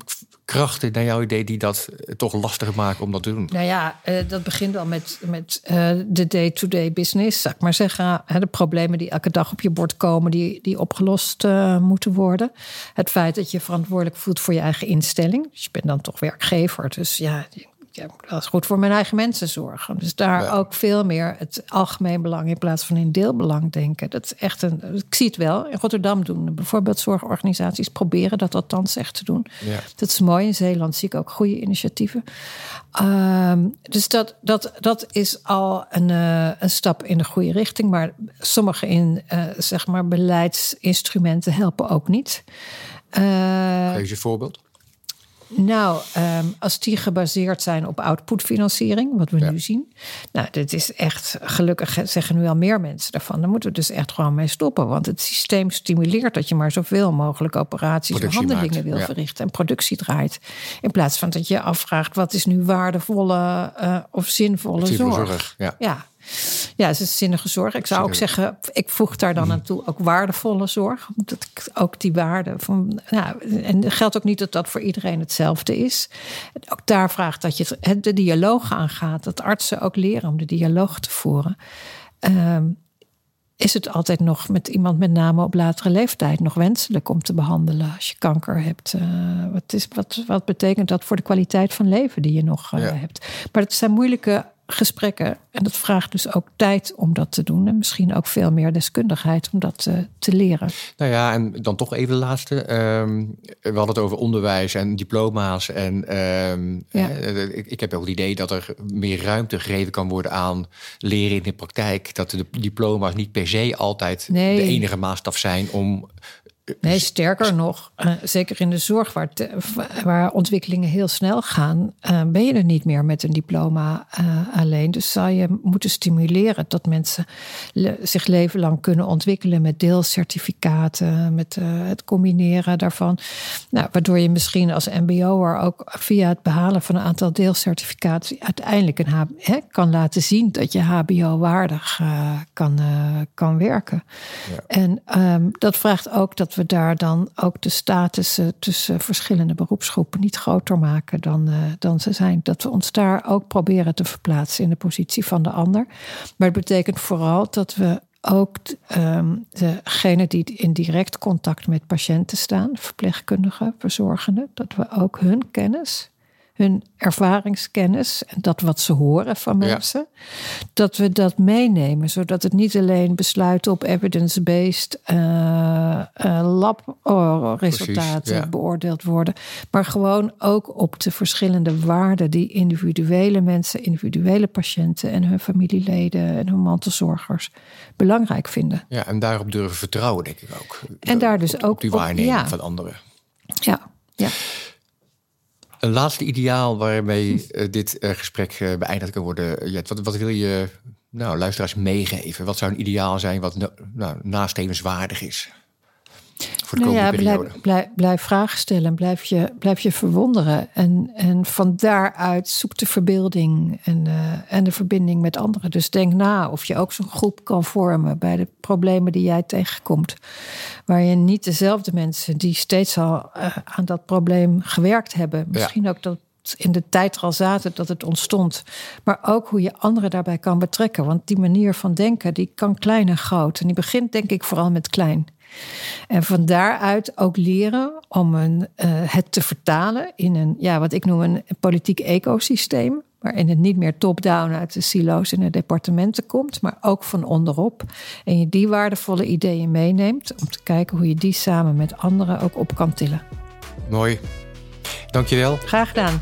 krachten naar jouw idee die dat eh, toch lastiger maken om dat te doen? Nou ja, uh, dat begint al met, met uh, de day-to-day business, zeg maar zeggen. de problemen die elke dag op je bord komen, die, die opgelost moeten worden. Het feit dat je verantwoordelijk voelt voor je eigen instelling. Dus je bent dan toch werkgever. Dus ja, ja, dat is goed voor mijn eigen mensen zorgen. Dus daar ook veel meer het algemeen belang in plaats van in deelbelang denken. Dat is echt een. Ik zie het wel. In Rotterdam doen bijvoorbeeld zorgorganisaties proberen dat althans echt te doen. Ja. Dat is mooi. In Zeeland zie ik ook goede initiatieven. Um, dus dat, dat, dat is al een, uh, een stap in de goede richting. Maar sommige in, uh, zeg maar beleidsinstrumenten helpen ook niet. Uh, Geef je een voorbeeld? Nou, um, als die gebaseerd zijn op outputfinanciering, wat we nu zien. Nou, dit is echt, gelukkig zeggen nu al meer mensen daarvan. Daar moeten we dus echt gewoon mee stoppen. Want het systeem stimuleert dat je maar zoveel mogelijk operaties en handelingen wil verrichten. En productie draait. In plaats van dat je afvraagt, wat is nu waardevolle uh, of zinvolle zorg? zorg ja. ja. Ja, het is zinnige zorg. Ik zou ook zeggen, ik voeg daar dan aan toe ook waardevolle zorg. Dat ik ook die waarde van. Nou, en het geldt ook niet dat dat voor iedereen hetzelfde is. Ook daar vraagt dat je de dialoog aangaat. Dat artsen ook leren om de dialoog te voeren. Um, is het altijd nog met iemand met name op latere leeftijd nog wenselijk om te behandelen als je kanker hebt? Uh, wat, is, wat, wat betekent dat voor de kwaliteit van leven die je nog uh, ja. hebt? Maar het zijn moeilijke gesprekken. En dat vraagt dus ook tijd om dat te doen. En misschien ook veel meer deskundigheid om dat te, te leren. Nou ja, en dan toch even de laatste. Um, we hadden het over onderwijs en diploma's. En um, ja. uh, ik, ik, heb ook het idee dat er meer ruimte gegeven kan worden aan leren in de praktijk. Dat de diploma's niet per se altijd nee. de enige maatstaf zijn om Nee, sterker nog, uh, zeker in de zorg waar, te, waar ontwikkelingen heel snel gaan, uh, ben je er niet meer met een diploma uh, alleen. Dus zou je moeten stimuleren dat mensen le zich leven lang kunnen ontwikkelen met deelcertificaten, met het combineren daarvan. Nou, waardoor je misschien als MBO'er ook via het behalen van een aantal deelcertificaten uiteindelijk een he, kan laten zien dat je HBO-waardig kan, kan werken. Ja. En um, dat vraagt ook dat we daar dan ook de statussen tussen verschillende beroepsgroepen niet groter maken dan, uh, dan ze zijn. Dat we ons daar ook proberen te verplaatsen in de positie van de ander. Maar het betekent vooral dat we ook um, degenen die in direct contact met patiënten staan, verpleegkundigen, verzorgenden, dat we ook hun kennis hun ervaringskennis en dat wat ze horen van mensen, dat we dat meenemen, zodat het niet alleen besluiten op evidence-based uh, uh, labresultaten ja. beoordeeld worden, maar gewoon ook op de verschillende waarden die individuele mensen, individuele patiënten en hun familieleden en hun mantelzorgers belangrijk vinden. Ja, en daarop durven vertrouwen, denk ik ook. En daar dus op, ook op die waarneming ja. van anderen. Ja, ja. Een laatste ideaal waarmee uh, dit uh, gesprek uh, beëindigd kan worden. Jet, wat, wat wil je nou, luisteraars meegeven? Wat zou een ideaal zijn wat nou, nastrevenswaardig is? Voor de nou ja, blijf, blijf, blijf, vragen stellen, blijf je, blijf je verwonderen. En, en van daaruit zoek de verbeelding en, uh, en de verbinding met anderen. Dus denk na of je ook zo'n groep kan vormen bij de problemen die jij tegenkomt. Waar je niet dezelfde mensen die steeds al uh, aan dat probleem gewerkt hebben. Misschien ja. ook dat in de tijd er al zaten dat het ontstond. Maar ook hoe je anderen daarbij kan betrekken. Want die manier van denken, die kan klein en groot. En die begint denk ik vooral met klein. En van daaruit ook leren om een, uh, het te vertalen in een, ja, wat ik noem een politiek ecosysteem. Waarin het niet meer top-down uit de silo's in de departementen komt, maar ook van onderop. En je die waardevolle ideeën meeneemt om te kijken hoe je die samen met anderen ook op kan tillen. Mooi. Dankjewel. Graag gedaan.